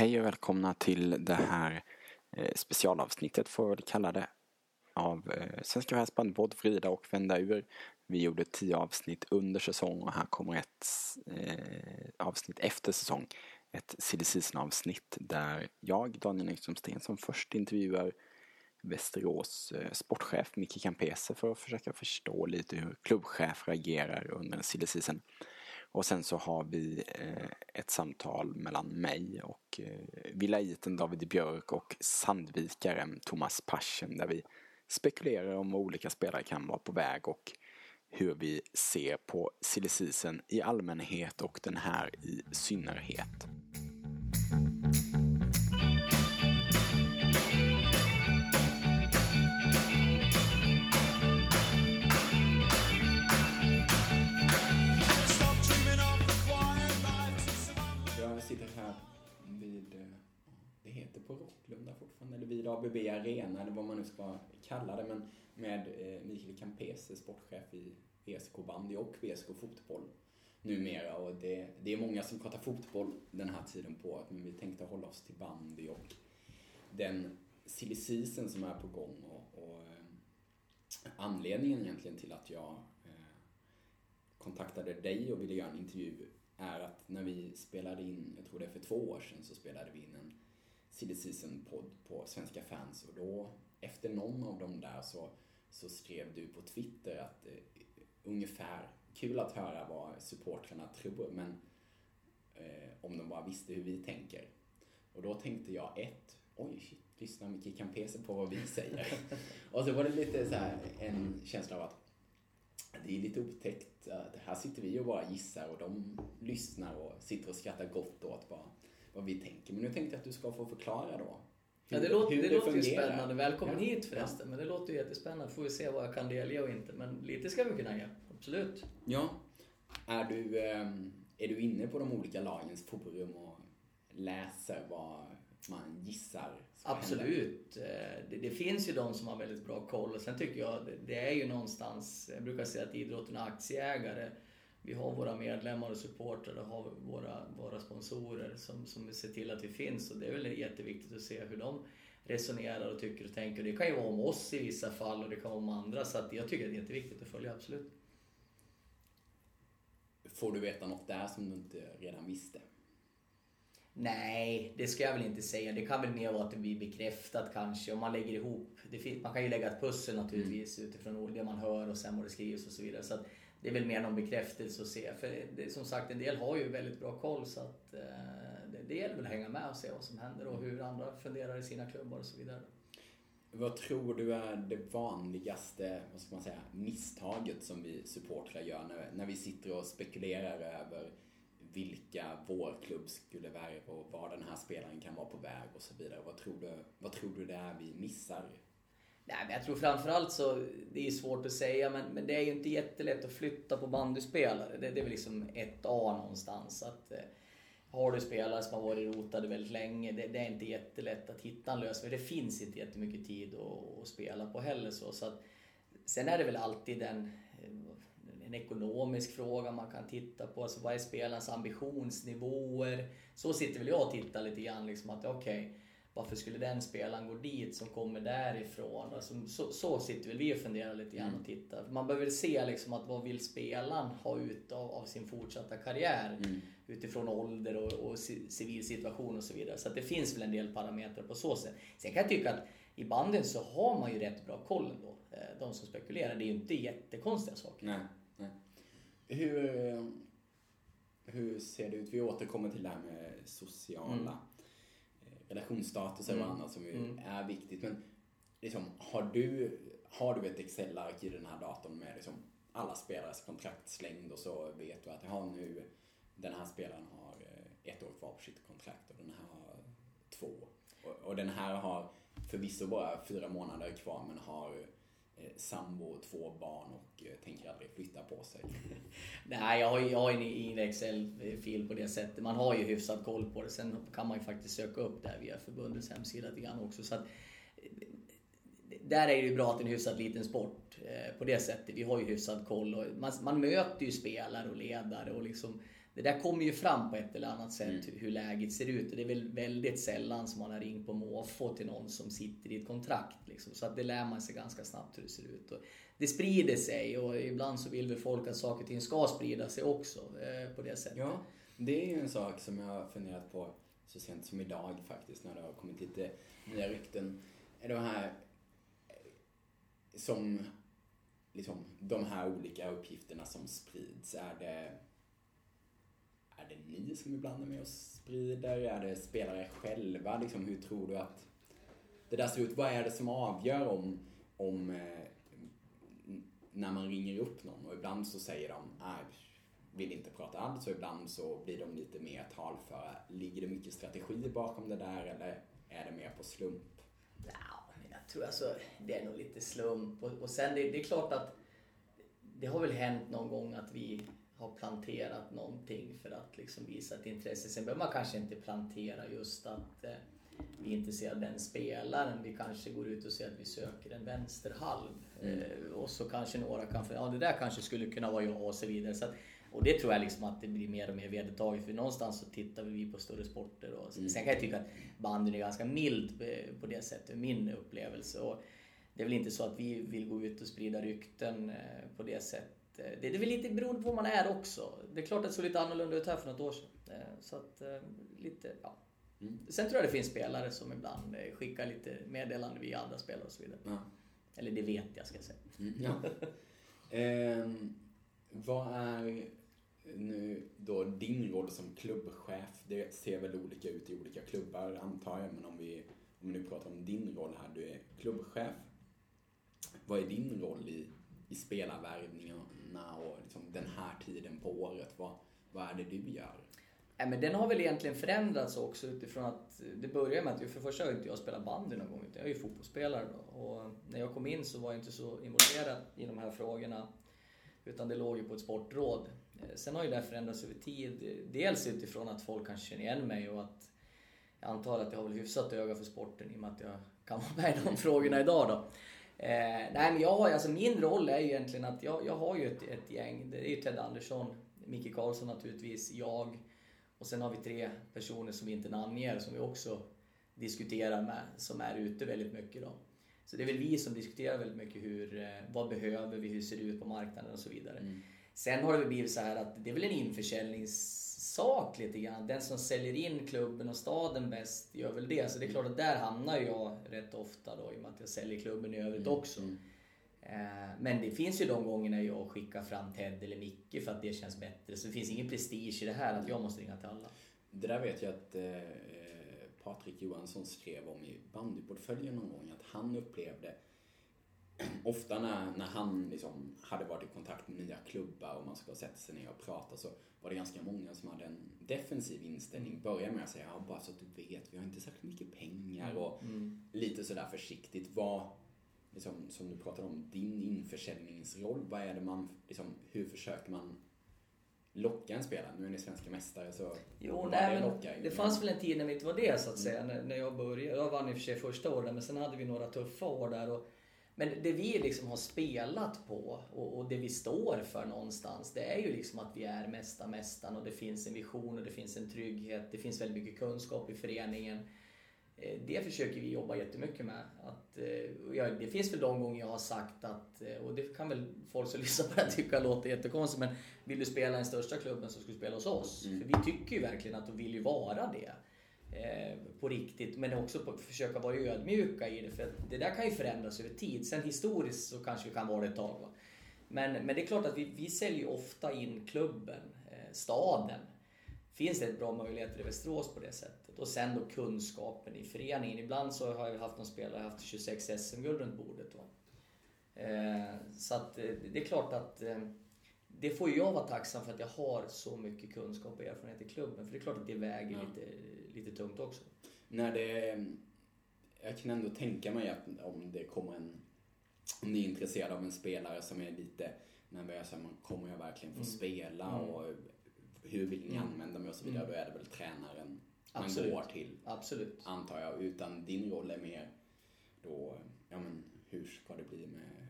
Hej och välkomna till det här eh, specialavsnittet får jag väl kalla det av eh, Svenska Svenska Både Vrida och vända ur. Vi gjorde tio avsnitt under säsong och här kommer ett eh, avsnitt efter säsong. Ett silly avsnitt där jag, Daniel Engström som först intervjuar Västerås eh, sportchef Micke Campese för att försöka förstå lite hur klubbchefer agerar under en silly season. Och sen så har vi eh, ett samtal mellan mig och eh, villaiten David Björk och Sandvikaren Thomas Paschen där vi spekulerar om vad olika spelare kan vara på väg och hur vi ser på silly i allmänhet och den här i synnerhet. Vid ABB Arena eller vad man nu ska kalla det, men med eh, Mikael Campese, sportchef i VSK bandy och VSK fotboll numera. Och det, det är många som pratar fotboll den här tiden på året, men vi tänkte hålla oss till bandy och den silly season som är på gång. Och, och eh, anledningen egentligen till att jag eh, kontaktade dig och ville göra en intervju är att när vi spelade in, jag tror det är för två år sedan, så spelade vi in en silly season-podd på Svenska fans och då, efter någon av dem där så, så skrev du på Twitter att eh, ungefär, kul att höra vad supportrarna tror, men eh, om de bara visste hur vi tänker. Och då tänkte jag ett, oj shit, lyssnar Micke Campese på vad vi säger? och så var det lite så här, en känsla av att det är lite otäckt. Eh, här sitter vi och bara gissar och de lyssnar och sitter och skrattar gott åt vad, vad vi tänker. Men nu tänkte jag att du ska få förklara då. Hur, ja, det låter, det, det låter ju spännande. Välkommen ja. hit förresten. Men det låter ju jättespännande. Får vi se vad jag kan delge och inte. Men lite ska vi kunna ge. Absolut. Ja. Är du, ehm, är du inne på de olika lagens forum och läser vad man gissar Absolut. Eh, det, det, finns ju de som har väldigt bra koll. Och sen tycker jag det, det är ju någonstans, jag brukar säga att idrotten är aktieägare vi har våra medlemmar och supportrar och har våra, våra sponsorer som, som ser till att vi finns. Och det är väl jätteviktigt att se hur de resonerar och tycker och tänker. Det kan ju vara om oss i vissa fall och det kan vara om andra. Så att jag tycker det är jätteviktigt att följa, absolut. Får du veta något där som du inte redan visste? Nej, det ska jag väl inte säga. Det kan väl mer vara att det blir bekräftat kanske om man lägger ihop. Man kan ju lägga ett pussel naturligtvis mm. utifrån det man hör och sen vad det skrivs och så vidare. Så det är väl mer någon bekräftelse att se. För det, som sagt, en del har ju väldigt bra koll så att eh, det, det gäller väl att hänga med och se vad som händer och hur andra funderar i sina klubbar och så vidare. Vad tror du är det vanligaste, vad ska man säga, misstaget som vi supportrar gör när, när vi sitter och spekulerar över vilka vår klubb skulle värva och var den här spelaren kan vara på väg och så vidare. Vad tror du, vad tror du det är vi missar Nej, men jag tror framförallt så, det är svårt att säga, men, men det är ju inte jättelätt att flytta på bandyspelare. Det, det är väl liksom ett A någonstans. Att, eh, har du spelare som har varit rotade väldigt länge, det, det, är inte jättelätt att hitta en lösning. Det finns inte jättemycket tid att, att spela på heller. Så, så att, sen är det väl alltid en, eh, en ekonomisk fråga man kan titta på. Alltså, vad är spelarens ambitionsnivåer? Så sitter väl jag och tittar lite grann. Liksom, att, okay, varför skulle den spelaren gå dit som kommer därifrån? Alltså, så, så sitter väl vi och funderar lite grann och mm. tittar. Man behöver se liksom att vad vill spelaren ha ut av, av sin fortsatta karriär mm. utifrån ålder och, och civil situation och så vidare. Så det finns väl en del parametrar på så sätt. Sen kan jag tycka att i banden så har man ju rätt bra koll ändå. Eh, de som spekulerar. Det är ju inte jättekonstiga saker. Nej, nej. Hur, hur ser det ut? Vi återkommer till det här med sociala mm relationsstatus mm. och annat som ju mm. är viktigt. Men liksom, har, du, har du ett Excel-ark i den här datorn med liksom alla spelares kontraktslängd och så vet du att ja, nu den här spelaren har eh, ett år kvar på sitt kontrakt och den här har två. Och, och den här har förvisso bara fyra månader kvar men har Eh, sambo, två barn och eh, tänker aldrig flytta på sig. Nej, jag har, jag har en Excel-fil på det sättet. Man har ju hyfsat koll på det. Sen kan man ju faktiskt söka upp det via förbundets hemsida lite grann också. Så att, eh, där är det ju bra att det är en hyfsat liten sport på det sättet. Vi har ju hyfsad koll och man, man möter ju spelare och ledare och liksom det där kommer ju fram på ett eller annat sätt Mm. hur, hur läget ser ut. Och det är väl väldigt sällan som man har ringt på måfå till någon som sitter i ett kontrakt. Liksom. Så att det lär man sig ganska snabbt hur det ser ut. Och det sprider sig och ibland så vill väl folk att saker och ting ska sprida sig också eh, på det sättet. Ja, det är ju en sak som jag har funderat på så sent som idag faktiskt när det har kommit lite nya rykten. Är det här eh, som liksom de här olika uppgifterna som sprids, är det är det ni som ibland är med och sprider? Är det spelare själva? Liksom, hur tror du att det där ser ut? Vad är det som avgör om, om eh, när man ringer upp någon och ibland så säger de nej, vill inte prata alls och ibland så blir de lite mer talföra. Ligger det mycket strategi bakom det där eller är det mer på slump? Ja, men jag tror alltså det är nog lite slump. Och, och sen det, det är klart att det har väl hänt någon gång att vi har planterat någonting för att liksom visa ett intresse. Sen behöver man kanske inte plantera just att eh, vi är intresserade av den spelaren. Vi kanske går ut och säger att vi söker en vänsterhalv. Eh, och så kanske några kan få, ja det där kanske skulle kunna vara jag och så vidare. Så att, och det tror jag liksom att det blir mer och mer vedertaget. För någonstans så tittar vi på större sporter. Och, Sen kan jag tycka att bandyn är ganska mild eh, på det sättet, min upplevelse. Och det är väl inte så att vi vill gå ut och sprida rykten eh, på det sättet. Det är väl lite beroende på vad man är också. Det är klart att det såg lite annorlunda ut här för något år sedan. Eh, Så att eh, lite, ja. Mm. Sen tror jag det finns spelare som ibland eh, skickar lite meddelanden via andra spelare och så vidare. Ja. Eller det vet jag ska jag säga. Mm, ja. Ehm, vad är nu då din roll som klubbchef? Det ser väl olika ut i olika klubbar antar jag, men om vi, om vi nu pratar om din roll här, du är klubbchef. Vad är din roll i, i spelarvärvningarna och liksom den här tiden på året? Vad, vad är det du gör? Nej, men den har väl egentligen förändrats också utifrån att det började med att för det första har inte jag spelat bandy någon gång, utan jag är ju fotbollsspelare. Då. Och när jag kom in så var jag inte så involverad i de här frågorna, utan det låg ju på ett sportråd. Eh, sen har ju det här förändrats över tid. Dels utifrån att folk kanske känner igen mig och att jag antar att jag har väl hyfsat öga för sporten i och med att jag kan vara med i de frågorna idag då. Eh, nej men jag har, alltså min roll är ju egentligen att jag, jag har ju ett, ett gäng. Det är ju Ted Andersson, Micke Karlsson naturligtvis, jag och sen har vi tre personer som vi inte namnger som vi också diskuterar med, som är ute väldigt mycket då. Så det är väl vi som diskuterar väldigt mycket hur, eh, vad behöver vi, hur ser det ut på marknaden och så vidare. Sen har det väl blivit så här att det är väl en införsäljningssak lite grann. Den som säljer in klubben och staden bäst gör väl det. Så det är klart att där hamnar jag rätt ofta då i och med att jag säljer klubben i övrigt också. Eh, Men det finns ju de gångerna jag skickar fram Ted eller Micke för att det känns bättre. Så det finns ingen prestige i det här att jag måste ringa till alla. Det där vet jag att eh, Patrik Johansson skrev om i bandyportföljen någon gång, att han upplevde ofta när, när han liksom hade varit i kontakt med nya klubbar och man ska sätta sig ner och prata så var det ganska många som hade en defensiv inställning. Börja med att säga, ja, bara så att du vet, vi har inte särskilt mycket pengar och lite sådär försiktigt. Vad, liksom, som du pratade om, din införsäljningsroll, vad är det man, liksom, hur försöker man locka en spelare? Nu är ni svenska mästare så Jo, nej, det det fanns väl en tid när vi inte var det så att säga, när, när jag började. Jag vann i och för sig första året, men sen hade vi några tuffa år där. Och, men det vi liksom har spelat på och, och det vi står för någonstans, det är ju liksom att vi är mesta mästaren och det finns en vision och det finns en trygghet. Det finns väldigt mycket kunskap i föreningen. Eh, Det försöker vi jobba jättemycket med. Att, eh, jag, det finns väl de gånger jag har sagt att, eh, och det kan väl folk som lyssnar på det här tycka låter jättekonstigt, men vill du spela i den största klubben så ska du spela hos oss. För vi tycker ju verkligen att de vill ju vara det. Eh, på riktigt, men också på att försöka vara ödmjuka i det. För det där kan ju förändras över tid. Sen historiskt så kanske vi kan vara det ett tag. Va? Men, men det är klart att vi, vi säljer ofta in klubben, eh, staden. Finns det ett bra möjligheter i Västerås på det sättet? Och sen då kunskapen i föreningen. Ibland så har jag haft någon spelare haft 26 SM-guld runt bordet. Va? Eh, så att eh, det är klart att eh, det får jag vara tacksam för att jag har så mycket kunskap och erfarenhet i klubben. För det är klart att det väger Ja. lite, lite tungt också. när det... Jag kan ändå tänka mig att om det kommer en... Om ni är intresserade av en spelare som är lite nervös, man kommer jag verkligen få spela och hur vill ni använda mig och så vidare, då är det väl tränaren man Absolut. går till, Absolut. antar jag. Utan din roll är mer då, ja men hur ska det bli med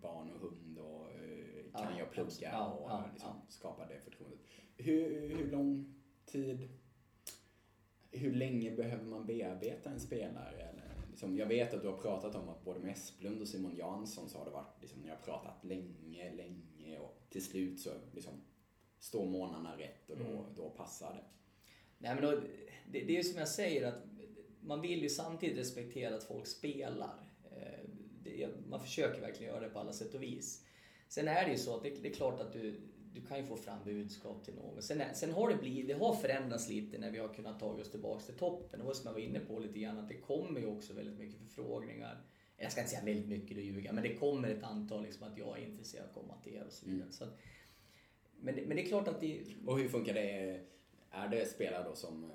barn och hund kan Ja, jag plugga och liksom skapa det förtroendet. hur, hur lång tid, hur länge behöver man bearbeta en spelare? Eller, liksom, jag vet att du har pratat om att både med Esplund och Simon Jansson så har det varit, liksom, ni har pratat länge, länge och till slut så liksom, står månaderna rätt och då, Mm. då passar det. Nej, men då, det, det är som jag säger att man vill ju samtidigt respektera att folk spelar. Eh, Det, man försöker verkligen göra det på alla sätt och vis. Sen är det ju så att det, det är klart att du, du kan ju få fram budskap till någon. Sen, sen har det blivit, det har förändrats lite när vi har kunnat ta oss tillbaka till toppen. Var som jag var inne på lite grann att det kommer ju också väldigt mycket förfrågningar. Jag ska inte säga väldigt mycket och ljuga, men det kommer ett antal liksom att jag är intresserad av att komma till er och så vidare. Mm. Så att, men, men det är klart att det, Och hur funkar det? Är det spelare då som eh,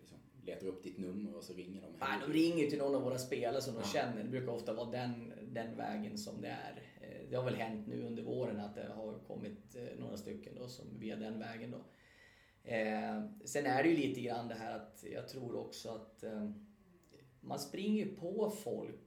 liksom, letar upp ditt nummer och så ringer de? Nej, de ringer till någon av våra spelare som de Ja. känner. Det brukar ofta vara den, den vägen som det är. Det har väl hänt nu under våren att det har kommit eh, några stycken då som via den vägen då. Eh, sen är det ju lite grann det här att jag tror också att eh, man springer på folk.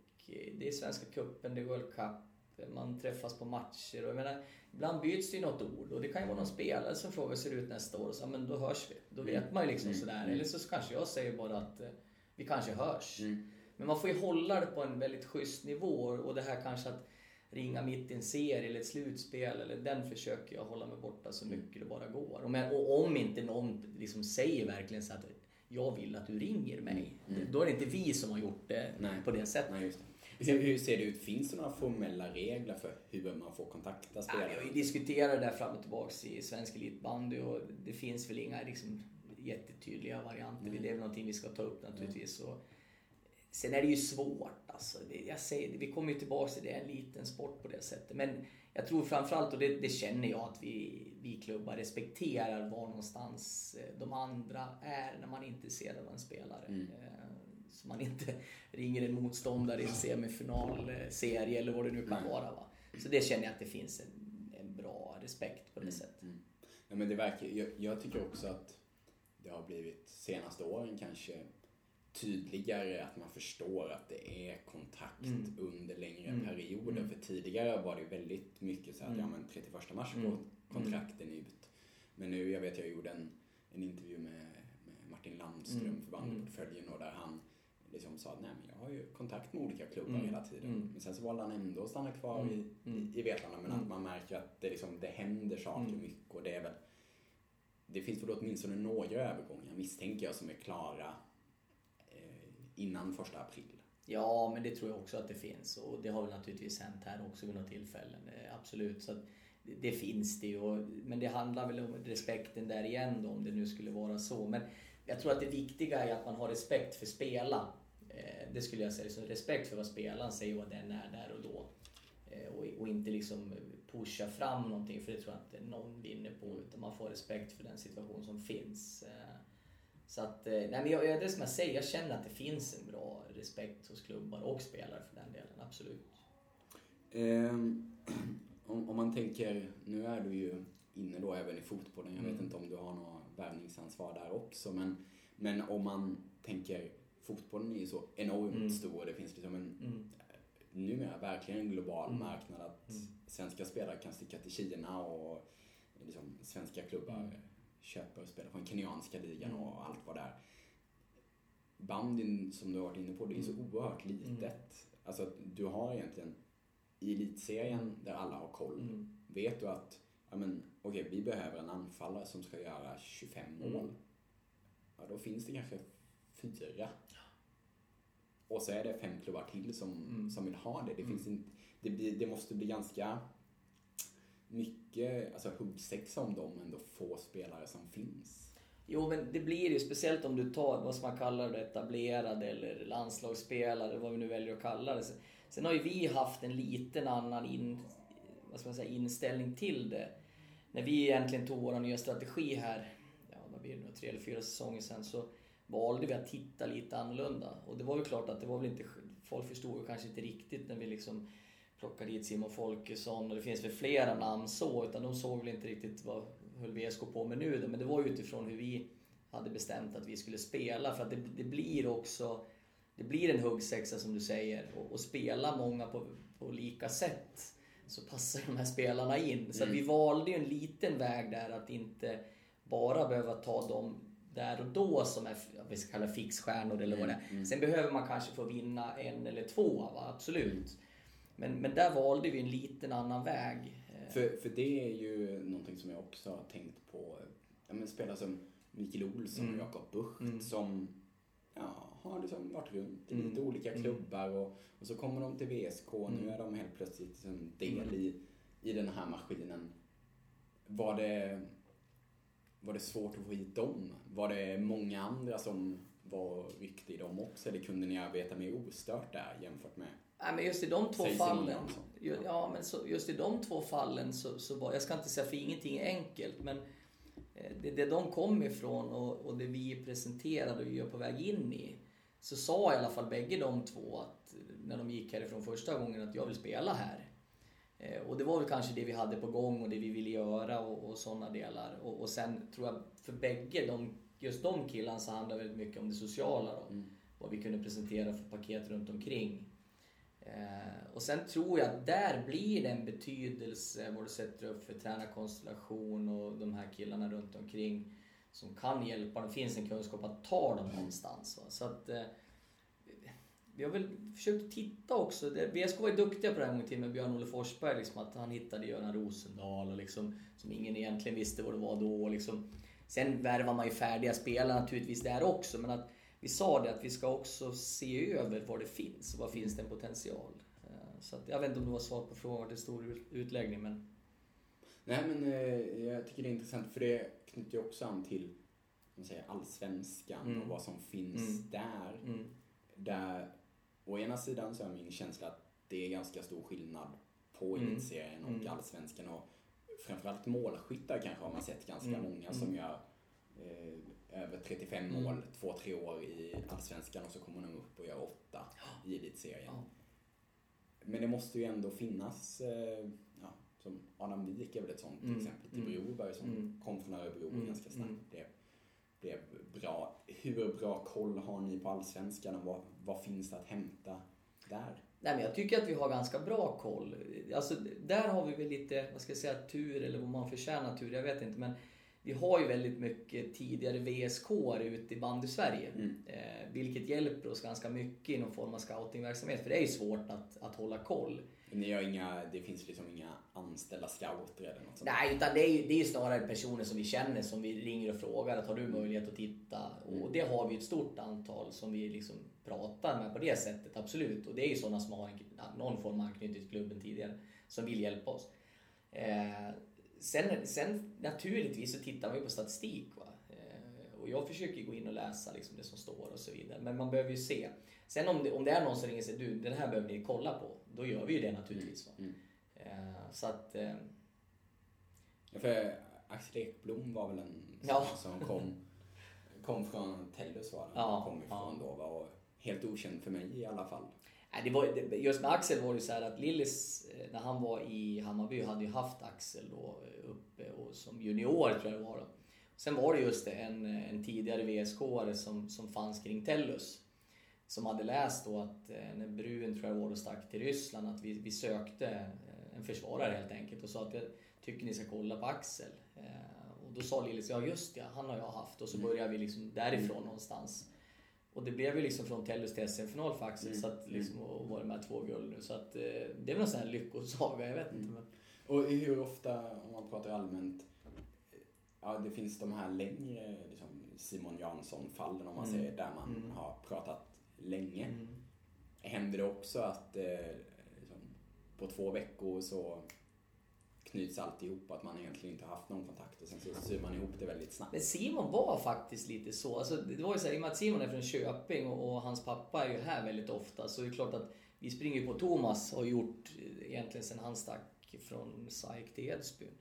Det är Svenska Cupen, det är World Cup, man träffas på matcher och jag menar, ibland byts det ju något ord och det kan ju vara någon spelare som frågar hur ser det ut nästa år och så, men då hörs vi. Då vet man ju liksom Mm. sådär. Mm. Eller så kanske jag säger bara att eh, vi kanske hörs. Mm. Men man får ju hålla det på en väldigt schysst nivå och det här kanske att ringa mitt i en serie eller ett slutspel, eller den försöker jag hålla mig borta så mycket det bara går. Och, men, och om inte någon liksom säger verkligen så att jag vill att du ringer mig, Mm. då är det inte vi som har gjort det Nej. på det sättet. Nej. Hur, ser det ut? Finns det några formella regler för hur man får kontakta Ja, spelare? vi har ju diskuterat det där fram och tillbaks i svensk elitbandy och det finns väl inga liksom, jättetydliga varianter. Mm. Det är väl någonting vi ska ta upp naturligtvis. Och sen är det ju svårt alltså. Jag säger, vi kommer ju tillbaks till det, är en liten sport på det sättet. Men jag tror framförallt, och det, det känner jag att vi, vi klubbar respekterar var någonstans eh, de andra är när man är intresserad av en spelare. Mm. Eh, Så man inte ringer en motståndare i en semifinalserie eller vad det nu kan Nej. vara. Va? Så det känner jag att det finns en, en bra respekt på det Mm, sättet. mm. Ja, men det verkar, jag, jag tycker också att det har blivit senaste åren kanske tydligare att man förstår att det är kontakt Mm. under längre Mm. perioder. Mm. För tidigare var det väldigt mycket så att Mm. ja, men 31 mars Mm. går kontrakten ut. Men nu, jag vet jag gjorde en, en intervju med, med Martin Landström Mm. för bandet Mm. portföljen och där han liksom sa att nej men jag har ju kontakt med olika klubbar Mm. hela tiden. Mm. Men sen så valde han ändå att stanna kvar Mm. i, Mm. i, i Vetlanda men Mm. att man märker att det, liksom, det händer saker Mm. mycket och det är väl det finns väl åtminstone några övergångar misstänker jag som är klara innan första april. Ja, men det tror jag också att det finns. Och det har väl naturligtvis hänt här också vid några tillfällen. Eh, absolut. Så att det, finns det ju. Och- Men det handlar väl om respekten där igen då, om det nu skulle vara så. Men jag tror att det viktiga är att man har respekt för spela. Eh, det skulle jag säga. Så respekt för vad spelaren säger och vad den är där och då. Eh, och, och inte liksom pusha fram någonting, för det tror jag inte någon vinner på. Utan man får respekt för den situation som finns. Eh, Så att, eh, nej men jag, det är som jag säger, jag känner att det finns en bra respekt hos klubbar och spelare för den delen, absolut. Ehm, om, om man tänker, nu är du ju inne då även i fotbollen, jag vet Mm. inte om du har något värvningsansvar där också, men, men om man tänker, fotbollen är ju så enormt Mm. stor och det finns liksom en Mm. numera verkligen en global Mm. marknad att Mm. svenska spelare kan sticka till Kina och liksom, svenska klubbar Mm. köper och spelar på den kenyanska ligan Mm. och allt vad det är. Bandyn som du har varit inne på, det är så Mm. oerhört litet. Alltså att du har egentligen i elitserien där alla har koll. Mm. Vet du att ja, men, okej, vi behöver en anfallare som ska göra 25 mål. Mm. Ja, då finns det kanske fyra. Och så är det fem klubbar till som, Mm. som vill ha det. Det, Mm. finns inte, det, blir, det måste bli ganska mycket alltså, huggsexa om de ändå få spelare som finns. Jo, men det blir ju speciellt om du tar vad som man kallar det etablerade eller landslagsspelare, vad vi nu väljer att kalla det. Sen har ju vi haft en liten annan in, vad ska man säga, inställning till det. När vi egentligen tog vår nya strategi här, ja, vad blir det nu, tre eller fyra säsonger sedan, så valde vi att titta lite annorlunda. Och det var ju klart att det var väl inte, folk förstod ju kanske inte riktigt när vi liksom plockade dit Simon Folkesson och det finns väl flera namn så, utan de såg väl inte riktigt vad höll VSK på med nu då, men det var ju utifrån hur vi hade bestämt att vi skulle spela för att det, det blir också det blir en huggsexa som du säger och, och spela många på, på lika sätt så passar de här spelarna in. Så Mm. vi valde ju en liten väg där att inte bara behöva ta dem där och då som är, vi ska kalla fixstjärnor eller vad det är. Mm, mm. Sen behöver man kanske få vinna en eller två, va? absolut. Men, men där valde vi en liten annan väg. För, för det är ju någonting som jag också har tänkt på. Ja, men spelare som Mikael Olsson Mm. och Jakob Bucht Mm. som ja, har liksom varit runt i Mm. lite olika Mm. klubbar och, och så kommer de till VSK och nu Mm. är de helt plötsligt liksom del Mm. i, i den här maskinen. Var det, var det svårt att få hit dem? Var det många andra som var viktiga i dem också eller kunde ni arbeta mer ostört där jämfört med Nej, men just i de två Säg fallen. Ja, men så, just i de två fallen så, så var, jag ska inte säga för ingenting är enkelt, men eh, det, det de kom ifrån och, och det vi presenterade och är på väg in i. Så sa i alla fall bägge de två att när de gick härifrån första gången att jag vill spela här. Eh, Och det var väl kanske det vi hade på gång och det vi ville göra och, och sådana delar. Och, och sen tror jag för bägge, de, just de killarna så handlar väldigt mycket om det sociala då. Mm. Vad vi kunde presentera för paket runt omkring. Eh, och sen tror jag att där blir det en betydelse vad du sätter upp för tränarkonstellation och de här killarna runt omkring som kan hjälpa. Det finns en kunskap att ta dem någonstans. Va? Så att, eh, vi har väl försökt titta också. VSK var ju duktiga på det här gången till med Björn-Olle Forsberg. Liksom, att han hittade Göran Rosendahl och liksom, som ingen egentligen visste vad det var då. Liksom. Sen värvar man ju färdiga spelare naturligtvis där också. Men att vi sa det att vi ska också se över vad det finns och vad finns det en potential. Eh, Så att, jag vet inte om det var svar på frågan, det är stor ut- utläggning men... Nej men eh, jag tycker det är intressant för det knyter ju också an till säger, allsvenskan Mm. och vad som finns Mm. där. Mm. Där å ena sidan så är min känsla att det är ganska stor skillnad på Mm. elitserien och Mm. allsvenskan och framförallt målskyttar kanske har man sett ganska Mm. många som Mm. gör eh, över 35 Mm. mål två, tre år i allsvenskan och så kommer de upp och gör åtta i elitserien. Ja. Men det måste ju ändå finnas, eh, ja, som Adam Wik är väl ett sånt till Mm, exempel, till mm, Broberg som mm. kom från Örebro Mm, ganska snabbt. mm. Blev, blev bra. Hur bra koll har ni på allsvenskan och vad, vad finns det att hämta där? Nej, men jag tycker att vi har ganska bra koll. Alltså, där har vi väl lite, vad ska jag säga, tur eller vad man förtjänar tur, jag vet inte. Men vi har ju väldigt mycket tidigare VSK ute i bandy-Sverige. Mm. Eh, vilket hjälper oss ganska mycket i någon form av scoutingverksamhet. För det är ju svårt att, att hålla koll. Ni har inga, det finns liksom inga anställda scouter eller något sånt? Nej, utan det är ju det är ju snarare personer som vi känner som vi ringer och frågar att har du möjlighet att titta? Mm. Och det har vi ett stort antal som vi liksom pratar med på det sättet, absolut. Och det är ju sådana som har en, någon form av anknytning till klubben tidigare som vill hjälpa oss. Eh, sen, sen naturligtvis så tittar man ju på statistik. Va? Eh, och jag försöker gå in och läsa liksom det som står och så vidare. Men man behöver ju se. Sen om det, om det är någon som ringer och säger du, den här behöver ni kolla på. Då gör vi ju det naturligtvis. Va? Mm. Eh, så att... Eh, Ja, för Axel Ekblom var väl en Ja. som kom, kom från Tellus var Ja, kom ifrån då va? och helt okänd för mig i alla fall. Det var, just med Axel var det så här att Lillis, eh, när han var i Hammarby, hade ju haft Axel då eh, uppe och som junior tror jag det var. Då. Sen var det just en, en tidigare VSK-are som, som fanns kring Tellus. Som hade läst då att eh, när Brun tror jag var och stack till Ryssland att vi, vi sökte eh, en försvarare helt enkelt och sa att jag tycker ni ska kolla på Axel. Eh, Och då sa Lillis, ja just ja, han har jag haft och så började vi liksom därifrån någonstans. Och det blev ju liksom från Tellus till SM-final Axel Mm. så att liksom, och var med två guld nu. Så att eh, det är väl en sån här lyckosaga, jag vet inte. Men... Och hur ofta, om man pratar allmänt, ja det finns de här längre liksom Simon Jansson-fallen om man Mm. säger, där man Mm. har pratat länge. Mm. Händer det också att eh, liksom, på två veckor så knyts alltihop, att man egentligen inte har haft någon kontakt och sen så syr man ihop det väldigt snabbt. Men Simon var faktiskt lite så. Alltså, det var ju så här, I och med att Simon är från Köping och, och hans pappa är ju här väldigt ofta så är det klart att vi springer på Thomas och har gjort eh, egentligen sen han stack från SAIK till Edsbyn.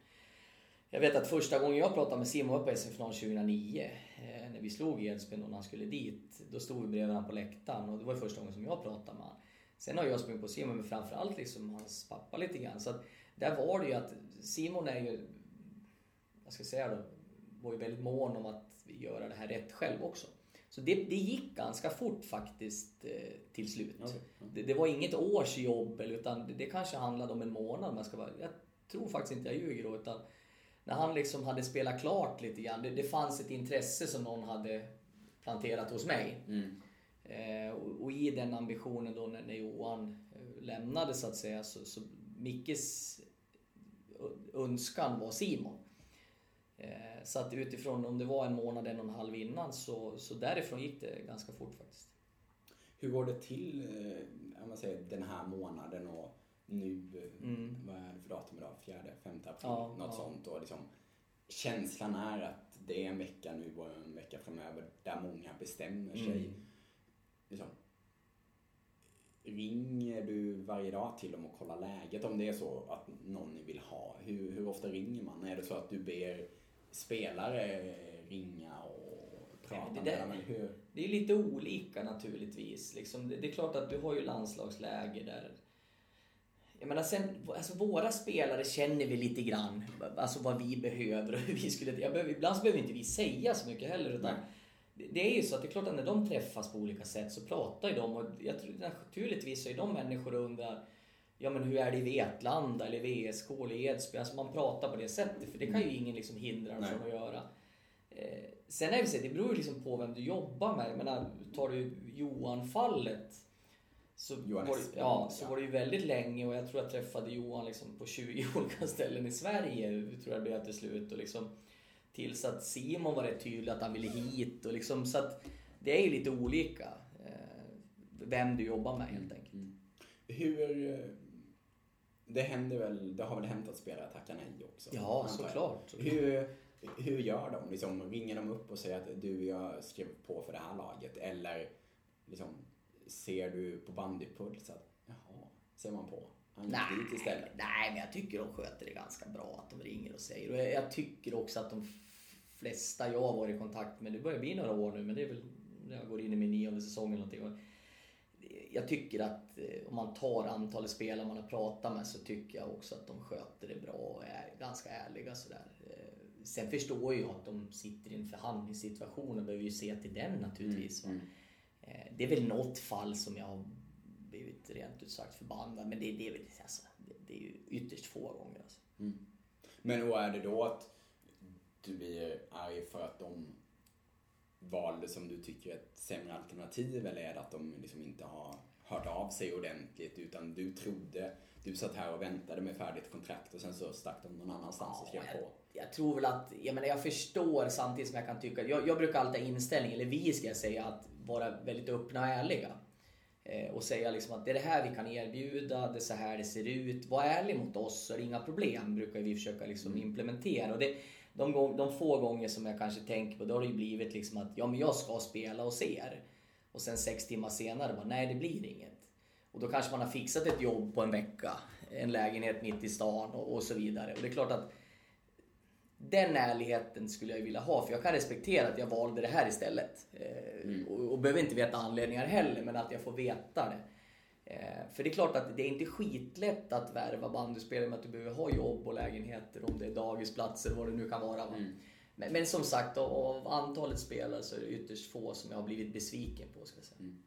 Jag vet att första gången jag pratade med Simon var på SM-final 2009. Eh, när vi slog Edsbyn och när han skulle dit. Då stod vi bredvid honom på läktaren och det var första gången som jag pratade med honom. Sen har jag sprungit på Simon men framförallt liksom hans pappa lite grann. Så att där var det ju att Simon är ju, vad ska jag säga då, var ju väldigt mån om att göra det här rätt själv också. Så det, det gick ganska fort faktiskt eh, till slut. Okej. Det, det var inget års jobb utan det, det kanske handlade om en månad. Man ska vara, jag tror faktiskt inte jag ljuger då. Utan när han liksom hade spelat klart lite grann. Det, det fanns ett intresse som någon hade planterat hos mig. Mm. Eh, och, och, i den ambitionen då när, när Johan eh, lämnade så att säga så, så Mickes önskan var Simon. Eh, så att utifrån om det var en månad, en och en halv innan så, så därifrån gick det ganska fort faktiskt. Hur går det till, eh, om man säger den här månaden och nu, eh, mm. vad är det för datum idag? Fjärde, femte april, ja, något ja. sånt. Och liksom, känslan är att det är en vecka nu och en vecka framöver där många bestämmer sig. Mm. Liksom, ringer du varje dag till dem och kollar läget om det är så att någon ni vill ha? Hur, hur ofta ringer man? Är det så att du ber spelare ringa och prata det, med dem? Hur? Det är lite olika naturligtvis. Liksom, det, det, är klart att du har ju landslagsläger där jag menar sen, alltså våra spelare känner vi lite grann, alltså vad vi behöver och hur vi skulle... Jag behöver, ibland så behöver inte vi säga så mycket heller. Utan det är ju så att det är klart att när de träffas på olika sätt så pratar ju de och jag tror naturligtvis så är de människor och undrar Ja men hur är det i Vetlanda eller VSK eller Edsbyn? Alltså man pratar på det sättet för det kan ju ingen liksom hindra dem från att göra. Eh, sen är det så det beror ju liksom på vem du jobbar med. Jag menar, tar du Johan-fallet så, Johan var, ja, så var det ju väldigt länge och jag tror jag träffade Johan liksom på 20 olika ställen i Sverige. tror jag det blev till slut. Och liksom, tills att Simon var rätt tydlig att han ville hit. Och liksom, så att det är ju lite olika eh, vem du jobbar med helt enkelt. Mm. Hur... Eh, det händer väl, det har väl hänt att spelare tackar nej också? Ja, såklart. Hur, hur gör de? Liksom, ringer de upp och säger att du, jag skrev på för det här laget? Eller liksom, ser du på bandypuls att, jaha, ser man på? nej, nej, men jag tycker de sköter det ganska bra att de ringer och säger. Och jag tycker också att de flesta jag har varit i kontakt med, det börjar bli några år nu, men det är väl när jag går in i min nionde säsong eller någonting. Jag tycker att eh, om man tar antalet spelare man har pratat med så tycker jag också att de sköter det bra och är ganska ärliga sådär. Eh, sen förstår jag att de sitter i en förhandlingssituation och behöver ju se till den naturligtvis. Mm, mm. Eh, det är väl något fall som jag har blivit rent ut sagt förbannad, men det, det, är, väl, alltså, det, det är ju ytterst få gånger. Alltså. Mm. Men och är det då att du blir arg för att de valde som du tycker är ett sämre alternativ eller är det att de liksom inte har hört av sig ordentligt utan du trodde, du satt här och väntade med färdigt kontrakt och sen så stack de någon annanstans ja, och skrev jag, på? Jag tror väl att, jag menar jag förstår samtidigt som jag kan tycka, jag, jag brukar alltid ha inställning, eller vi ska jag säga, att vara väldigt öppna och ärliga. Eh, och säga liksom att det är det här vi kan erbjuda, det är så här det ser ut. Var ärlig mot oss så är det inga problem, brukar vi försöka liksom mm. implementera. Och det, de, gång, de få gånger som jag kanske tänker på, då har det ju blivit liksom att ja, men jag ska spela hos er. Och sen sex timmar senare bara, nej det blir inget. Och då kanske man har fixat ett jobb på en vecka, en lägenhet mitt i stan och, och så vidare. Och det är klart att den ärligheten skulle jag vilja ha, för jag kan respektera att jag valde det här istället. Eh, mm. Och, och behöver inte veta anledningar heller, men att jag får veta det. Eh, för det är klart att det är inte skitlätt att värva bandyspelare med att du behöver ha jobb och lägenheter, om det är dagisplatser, vad det nu kan vara. Mm. Men, men, som sagt, av antalet spelare så är det ytterst få som jag har blivit besviken på. Ska jag säga. Mm.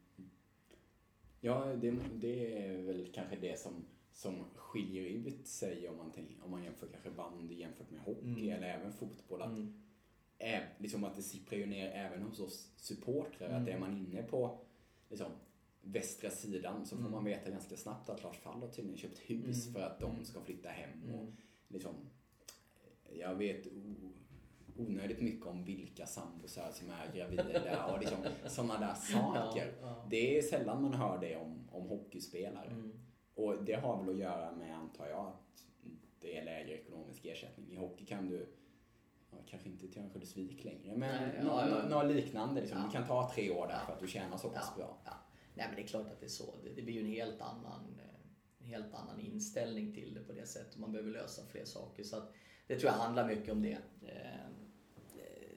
Ja, det, det är väl kanske det som som skiljer ut sig om man, om man jämför kanske bandy jämfört med hockey mm. eller även fotboll. Att, mm. liksom att det sipprar ju ner även hos oss supportrar. Mm. Att är man inne på liksom, västra sidan så får man mm. veta ganska snabbt att Lars Fall har tydligen köpt hus mm. för att de mm. ska flytta hem. Och, liksom, jag vet onödigt mycket om vilka sambosar som är gravida och liksom, sådana där saker. Ja, ja. Det är sällan man hör det om, om hockeyspelare. Mm. Och det har väl att göra med, antar jag, att det är lägre ekonomisk ersättning. I hockey kan du, ja, kanske inte till Örnsköldsvik längre, men något ja. liknande. Liksom. Du kan ta tre år där för att du tjänar så pass bra. Nej men det är klart att det är så. Det, det blir ju en helt annan en helt annan inställning till det på det sättet. Man behöver lösa fler saker. Så att, det tror jag handlar mycket om det. Eh,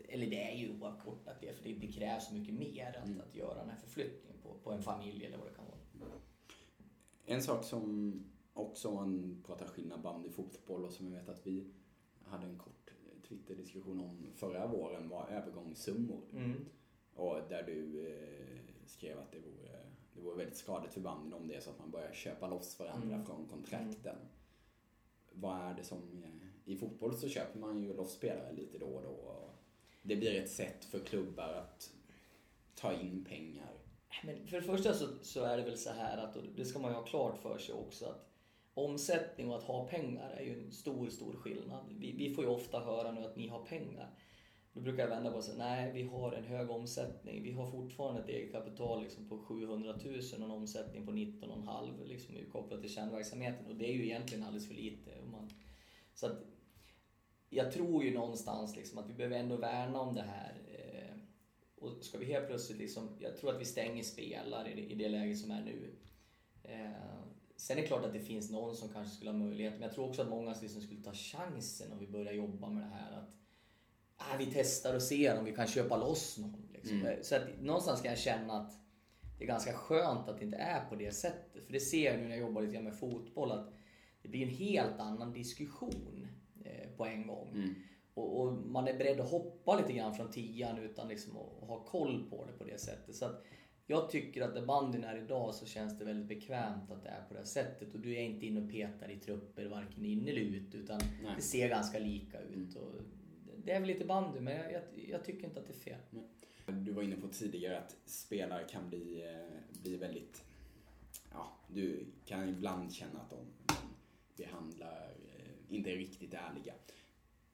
eller det är ju oavkortat det, för det, det krävs mycket mer att, mm. att göra den här förflyttningen på, på en familj eller vad det kan vara. En sak som också man pratar skillnad bandy fotboll och som jag vet att vi hade en kort Twitter-diskussion om förra våren var övergångssummor. Mm. Och där du eh, skrev att det vore, det vore väldigt skadligt för banden om det är så att man börjar köpa loss varandra mm. från kontrakten. Mm. Vad är det som i fotboll så köper man ju loss spelare lite då och då. Och det blir ett sätt för klubbar att ta in pengar. Men för det första så, så är det väl så här att, och det ska man ju ha klart för sig också, att omsättning och att ha pengar är ju en stor, stor skillnad. Vi, vi får ju ofta höra nu att ni har pengar. Då brukar jag vända på och säga, nej vi har en hög omsättning. Vi har fortfarande ett eget kapital liksom på 700 000 och en omsättning på 19,5 liksom kopplat till kärnverksamheten. Och det är ju egentligen alldeles för lite. Man, så att, jag tror ju någonstans liksom att vi behöver ändå värna om det här. Eh, och ska vi helt plötsligt liksom, jag tror att vi stänger spelare i, i det läget som är nu. Eh, sen är det klart att det finns någon som kanske skulle ha möjlighet, men jag tror också att många liksom skulle ta chansen om vi börjar jobba med det här. Att ah, vi testar och ser om vi kan köpa loss någon. Liksom. Mm. Så att någonstans kan jag känna att det är ganska skönt att det inte är på det sättet. För det ser jag nu när jag jobbar lite grann med fotboll att det blir en helt annan diskussion eh, på en gång. Mm. Och, och, man är beredd att hoppa lite grann från tian utan liksom att ha koll på det på det sättet. Så att jag tycker att där bandyn är idag så känns det väldigt bekvämt att det är på det sättet. Och du är inte inne och petar i trupper varken in eller ut utan Nej. det ser ganska lika ut. Mm. Och det är väl lite bandy, men jag, jag, jag, tycker inte att det är fel. Du var inne på tidigare att spelare kan bli, eh, bli väldigt... Ja, du kan ibland känna att de behandlar, eh, inte är riktigt ärliga.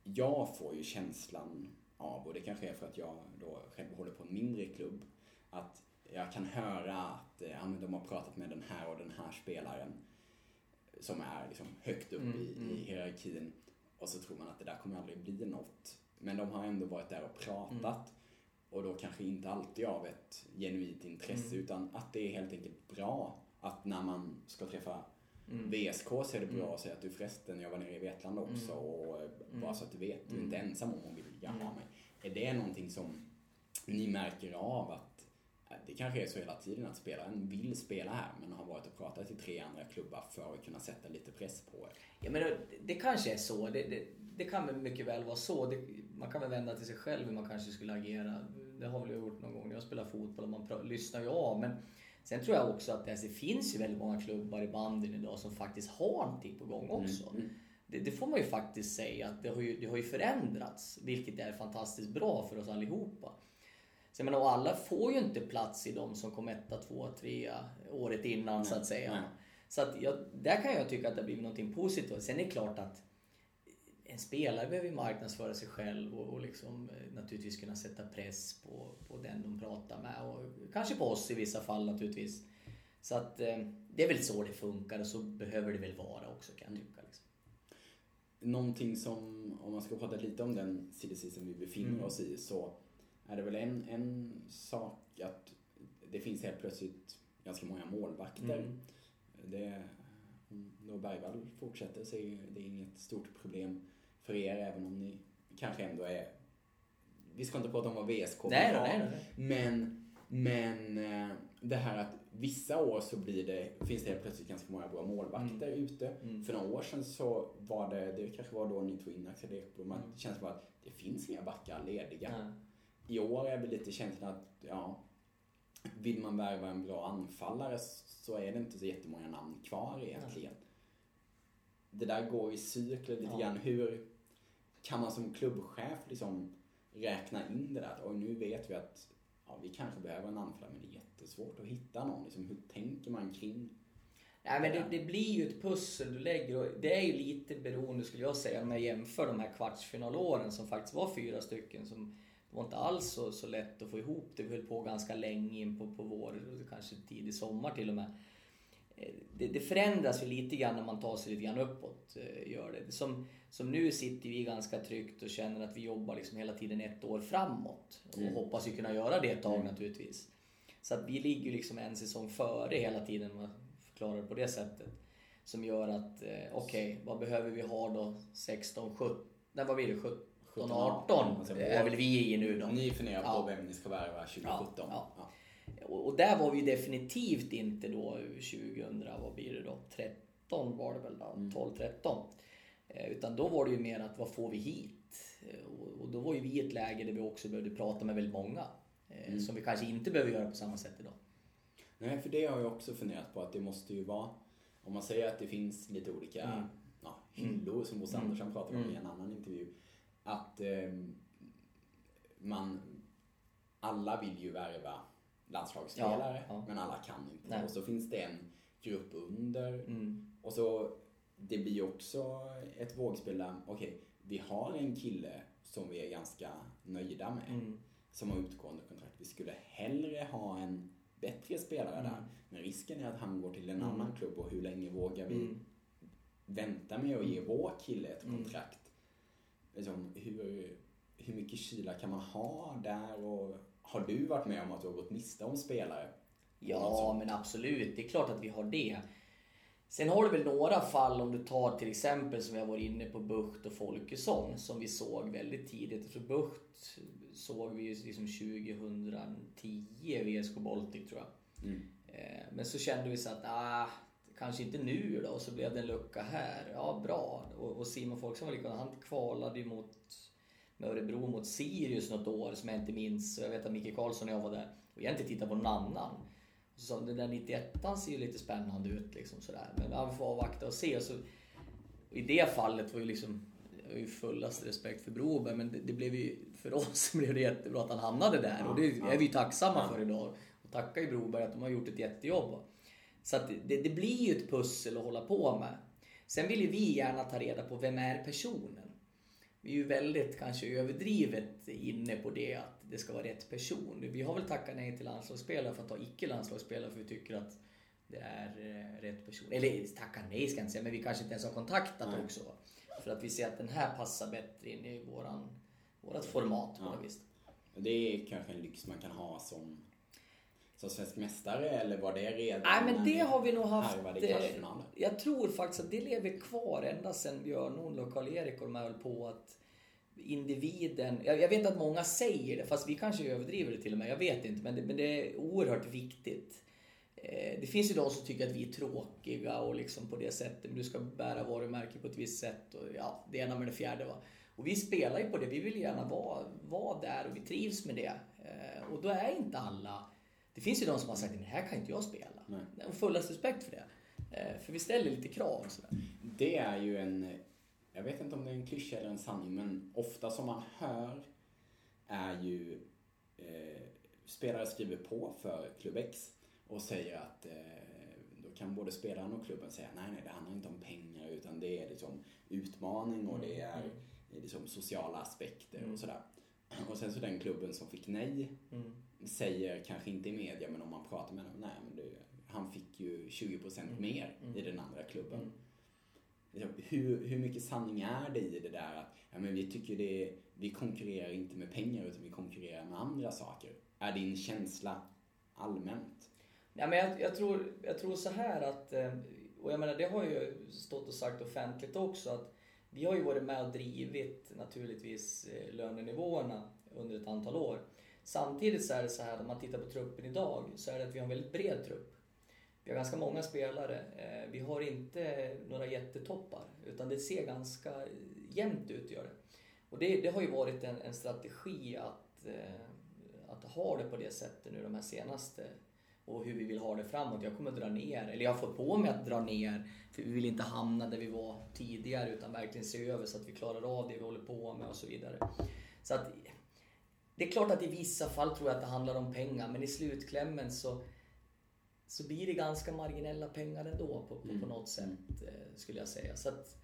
Jag får ju känslan av, och det kanske är för att jag då själv håller på en mindre klubb, att jag kan höra att eh, ja, men de har pratat med den här och den här spelaren som är liksom högt upp mm, i, mm. i hierarkin. Och så tror man att det där kommer aldrig bli något. Men de har ändå varit där och pratat. Mm. Och då kanske inte alltid av ett genuint intresse mm. utan att det är helt enkelt bra att när man ska träffa mm. VSK så är det bra mm. att säga att du förresten, jag var nere i Vetlanda också mm. och eh, bara mm. så att du vet, du är inte ensam om att vilja ha mig. Är det någonting som ni märker av att det kanske är så hela tiden att spelaren vill spela här men har varit och pratat i tre andra klubbar för att kunna sätta lite press på er? Ja men det, det kanske är så. Det, det, det kan väl mycket väl vara så. Det, man kan väl vända till sig själv hur man kanske skulle agera. Det har väl jag gjort någon gång när jag spelar fotboll och man lyssnar ju av. Men sen tror jag också att det, alltså, det finns ju väldigt många klubbar i banden idag som faktiskt har någonting på gång också. Mm. mm. Det, det, får man ju faktiskt säga att det har ju, det har ju förändrats, vilket är fantastiskt bra för oss allihopa. Så jag menar, alla får ju inte plats i de som kom etta, tvåa, trea året innan nej, så att säga. Nej. Så att jag, där kan jag tycka att det har blivit någonting positivt. Sen är det klart att en spelare behöver ju marknadsföra sig själv och, och liksom, eh, naturligtvis kunna sätta press på, på den de pratar med och kanske på oss i vissa fall naturligtvis. Så att eh, det är väl så det funkar och så behöver det väl vara också kan jag tycka. Liksom. Någonting som, om man ska prata lite om den silly vi befinner mm. oss i så är det väl en, en sak att det finns helt plötsligt ganska många målvakter. Mm. Det, om Bergvall fortsätter så är det inget stort problem för er även om ni kanske ändå är... Vi ska inte prata om vad VSK nej, vill ha. Nej, nej, men, men eh, det här att vissa år så blir det, finns det helt plötsligt ganska många bra målvakter mm. ute. Mm. För några år sedan så var det, det kanske var då ni tog in Axel Ekblom, mm. det känns som att det finns inga backar lediga. Mm. I år är väl lite känslan att, ja, vill man värva en bra anfallare så är det inte så jättemånga namn kvar egentligen. Det där går i cykler lite ja. grann. Hur, kan man som klubbchef liksom räkna in det där? Att nu vet vi att ja, vi kanske behöver en anfallare men det är jättesvårt att hitta någon. Liksom, hur tänker man kring Nej, men det, det, blir ju ett pussel du lägger och det är ju lite beroende skulle jag säga om jag jämför de här kvartsfinalåren som faktiskt var fyra stycken. Som, det var inte alls så, så lätt att få ihop det. Vi höll på ganska länge in på, på vår, kanske tidig sommar till och med. Eh, det, det, förändras ju lite grann när man tar sig lite grann uppåt. Eh, gör det. Som, som nu sitter vi ganska tryggt och känner att vi jobbar liksom hela tiden ett år framåt. Och mm. hoppas ju kunna göra det ett tag mm. naturligtvis. Så att vi ligger liksom en säsong före hela tiden om man förklarar det på det sättet. Som gör att, eh, okej, okay, vad behöver vi ha då 16, 17, nej vad blir det, 17, 18 är väl vi i nu då. Ni funderar på ja. vem ni ska värva 2017. Ja, ja. Och där var vi definitivt inte då 2000, vad blir det då, 13 var det väl då, 12, 13. Eh, utan då var det ju mer att vad får vi hit? Eh, och då var ju vi i ett läge där vi också behövde prata med väldigt många. Eh, mm. Som vi kanske inte behöver göra på samma sätt idag. Nej, för det har jag också funderat på att det måste ju vara, om man säger att det finns lite olika mm. ja, hyllor som Bosse Mm. Andersson pratade om i Mm. en annan intervju. Att eh, man, alla vill ju värva landslagsspelare, Ja, ja. men alla kan inte. Nej. Och så finns det en grupp under Mm. och så, det blir också ett vågspel där, okej, vi har en kille som vi är ganska nöjda med, Mm. som har utgående kontrakt. Vi skulle hellre ha en bättre spelare Mm. där. Men risken är att han går till en Mm. annan klubb och hur länge vågar vi Mm. vänta med att ge vår kille ett Mm. kontrakt? Liksom, hur, hur mycket kyla kan man ha där? Och har du varit med om att du har gått miste om spelare? Ja, men absolut. Det är klart att vi har det. Sen har du väl några fall om du tar till exempel som jag var inne på Bucht och Folkesson som vi såg väldigt tidigt. För Bucht såg vi ju liksom 2010 i VSK Baltic tror jag. Mm. Eh, Men så kände vi så att, ah, kanske inte nu då. Och så blev det en lucka här. Ja, bra. Och, och Simon Folksson var likadan. Han kvalade ju mot, med Örebro mot Sirius något år som jag inte minns. Jag vet att Micke Karlsson och jag var där. Och jag inte tittat på någon annan. Och så sa den där 91 ser ju lite spännande ut liksom sådär. Men ja, vi får avvakta och se. Och så, och I det fallet var ju liksom, jag har ju fullaste respekt för Broberg, men det, det blev ju, för oss blev det jättebra att han hamnade där. och det är vi ju tacksamma för idag. Och tackar ju Broberg att de har gjort ett jättejobb. Så att det, det blir ju ett pussel att hålla på med. Sen vill ju vi gärna ta reda på vem är personen. Vi är ju väldigt kanske överdrivet inne på det att det ska vara rätt person. Vi har väl tackat nej till landslagsspelare för att ta icke landslagsspelare för vi tycker att det är eh, rätt person. Eller tacka nej ska jag inte säga, men vi kanske inte ens har kontaktat Nej. också. För att vi ser att den här passar bättre in i våran, vårat format på Ja. Det är kanske en lyx man kan ha som, som svensk mästare eller var det redan Nej men det har vi nog haft. eh? Jag tror faktiskt att det lever kvar ända sedan Björn Nordlund och Karl-Erik och de höll på att individen, jag, vet att många säger det, fast vi kanske överdriver det till och med, jag vet inte, men det, men det är oerhört viktigt. Eh, Det finns ju de som tycker att vi är tråkiga och liksom på det sättet, men du ska bära varumärke på ett visst sätt och ja, det ena med det fjärde. Va? Och vi spelar ju på det, vi vill gärna vara, vara där och vi trivs med det. Eh, Och då är inte alla, det finns ju de som har sagt, det här kan inte jag spela. Nej. Och fullast respekt för det. Eh, För vi ställer lite krav och sådär. Det är ju en, jag vet inte om det är en klyscha eller en sanning, men ofta som man hör är ju eh, spelare skriver på för klubb X och säger att eh, då kan både spelaren och klubben säga nej, nej, det handlar inte om pengar utan det är liksom utmaning och det är liksom sociala aspekter Mm. och sådär. Och sen så den klubben som fick nej Mm. Säger, kanske inte i media, men om man pratar med honom, nej men du, han fick ju 20% mer i den andra klubben. Mm. Hur, hur mycket sanning är det i det där att ja, men vi tycker det, vi konkurrerar inte med pengar utan vi konkurrerar med andra saker? Är din känsla allmänt? Ja, men jag, jag, tror, jag tror så här att, eh, och jag menar det har jag ju stått och sagt offentligt också, att vi har ju varit med och drivit naturligtvis eh, lönenivåerna under ett antal år. Samtidigt så är det så här, om man tittar på truppen idag, så är det att vi har en väldigt bred trupp. Vi har ganska många spelare. Eh, vi har inte några jättetoppar, utan det ser ganska jämnt ut. Gör det. Och det, det har ju varit en, en strategi att, eh, att ha det på det sättet nu de här senaste och hur vi vill ha det framåt. Jag kommer dra ner, eller jag har fått på mig att dra ner, för vi vill inte hamna där vi var tidigare utan verkligen se över så att vi klarar av det vi håller på med och så vidare. Så att, det är klart att i vissa fall tror jag att det handlar om pengar, men i slutklämmen så, så blir det ganska marginella pengar ändå på, på, på något sätt, eh, skulle jag säga. Så att,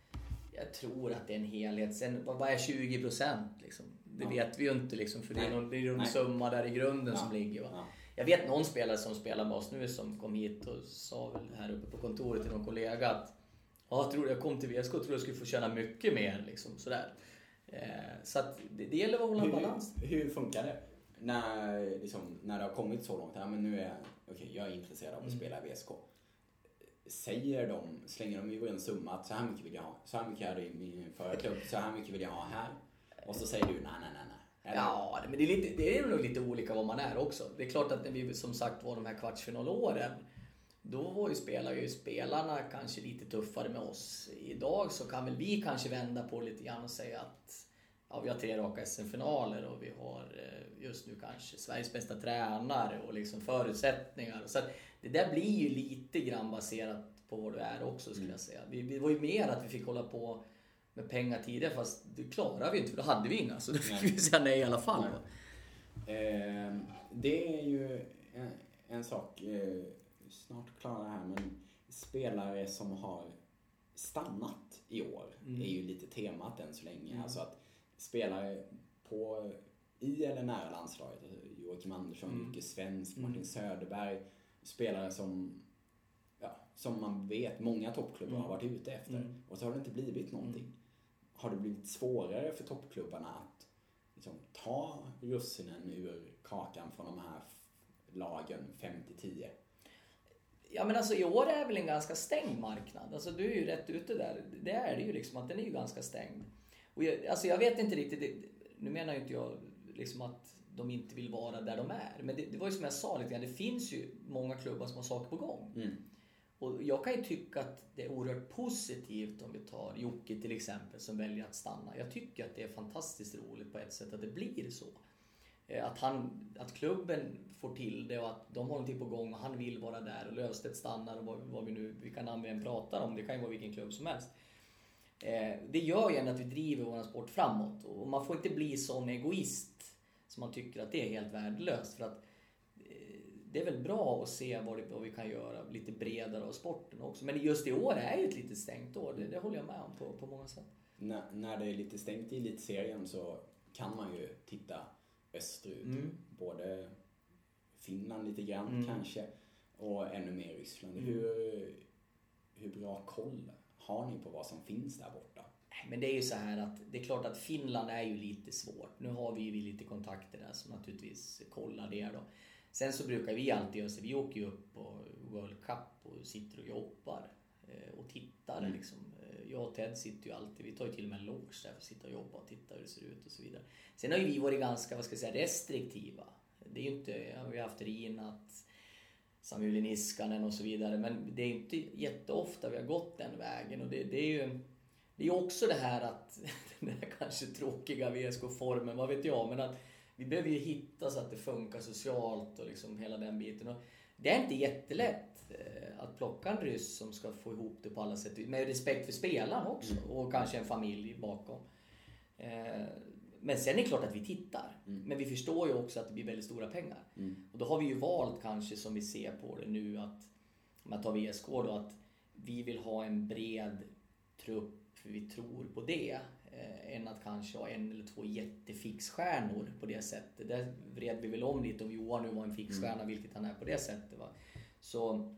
jag tror att det är en helhet. Sen, vad, är 20 procent? Liksom? Det Ja. vet vi ju inte, liksom, för det är Nej. någon, det är någon Nej. summa där i grunden Ja. som ligger. Ja. Jag vet någon spelare som spelar med oss nu som kom hit och sa väl här uppe på kontoret till någon kollega att Ja, jag, tror jag kom till VSK och trodde jag skulle få tjäna mycket mer. Liksom, sådär. Eh, så att det, det gäller att hålla en balans. Hur, hur funkar det? När, liksom, när det har kommit så långt, ja, men nu är jag, okej, jag är intresserad av att Mm. spela i VSK. Säger de, slänger de ju en summa att så här mycket vill jag ha, så här mycket hade jag i min förra klubb, så här mycket vill jag ha här. Och så säger du nej, nej, nej, nej. Eller- Ja, men det är, lite, det är nog lite olika vad man är också. Det är klart att när vi som sagt var de här kvartsfinalåren, då var ju spelar ju spelarna kanske lite tuffare med oss. Idag så kan väl vi kanske vända på lite grann och säga att ja, vi har tre raka SM-finaler och vi har eh, just nu kanske Sveriges bästa tränare och liksom förutsättningar. Så det där blir ju lite grann baserat på vad du är också skulle jag säga. Vi, det var ju mer att vi fick hålla på med pengar tidigare fast det klarade vi inte för då hade vi inga. Så då fick Nej. vi säga nej i alla fall. Eh, det är ju en, en sak, eh, snart klara det här, men spelare som har stannat i år Mm. är ju lite temat än så länge. Alltså att spelare på, i eller nära landslaget, alltså Joakim Andersson, Mm. Jocke Svensk, Mm. Martin Söderberg, spelare som, ja, som man vet många toppklubbar Mm. har varit ute efter. Mm. Och så har det inte blivit någonting. Har det blivit svårare för toppklubbarna att liksom, ta russinen ur kakan från de här lagen 5-10? Ja men alltså i år är väl en ganska stängd marknad. Alltså du är ju rätt ute där. Det är det ju liksom att den är ju ganska stängd. Och jag, alltså jag vet inte riktigt, det, nu menar ju inte jag liksom att de inte vill vara där de är. Men det, det var ju som jag sa lite grann, det finns ju många klubbar som har saker på gång. Mm. Och jag kan ju tycka att det är oerhört positivt om vi tar Jocke till exempel som väljer att stanna. Jag tycker att det är fantastiskt roligt på ett sätt att det blir så. Eh, att, han, att klubben får till det och att de har någonting på gång och han vill vara där och Löfstedt stannar och vad, vad vi nu, vilka namn vi än pratar om, det kan ju vara vilken klubb som helst. Eh, Det gör ju ändå att vi driver vår sport framåt och man får inte bli sån egoist som man tycker att det är helt värdelöst. För att eh, det är väl bra att se vad, det, vad vi kan göra lite bredare av sporten också. Men just i år är ju ett lite stängt år, det, det håller jag med om på, på många sätt. När, när det är lite stängt i elitserien så kan man ju titta österut. Mm. Både Finland lite grann Mm. kanske och ännu mer Ryssland. Mm. Hur, hur bra koll har ni på vad som finns där borta? Men det är ju så här att det är klart att Finland är ju lite svårt. Nu har vi ju lite kontakter där som naturligtvis kollar det då. Sen så brukar vi alltid göra så, vi åker ju upp på World Cup och sitter och jobbar eh, och tittar Mm. liksom. Jag och Ted sitter ju alltid, vi tar ju till och med en loge där för att sitta och jobba och titta hur det ser ut och så vidare. Sen har ju vi varit ganska, vad ska jag säga, restriktiva. Det är ju inte, ja, vi har haft Rinat, Samuel Niskanen och så vidare. Men det är inte jätteofta vi har gått den vägen. Och det, det är ju det är också det här att, den här kanske tråkiga VSK-formen, vad vet jag, men att vi behöver ju hitta så att det funkar socialt och liksom hela den biten. Och det är inte jättelätt eh, att plocka en ryss som ska få ihop det på alla sätt, med respekt för spelaren också och kanske en familj bakom. Eh, Men sen är det klart att vi tittar. Mm. Men vi förstår ju också att det blir väldigt stora pengar. Mm. Och då har vi ju valt kanske som vi ser på det nu att, om jag tar VSK då, att vi vill ha en bred trupp för vi tror på det. Eh, än att kanske ha en eller två jättefixstjärnor på det sättet. Där vred vi väl om lite om Johan nu var en fixstjärna, vilket han är på det sättet. Va? Så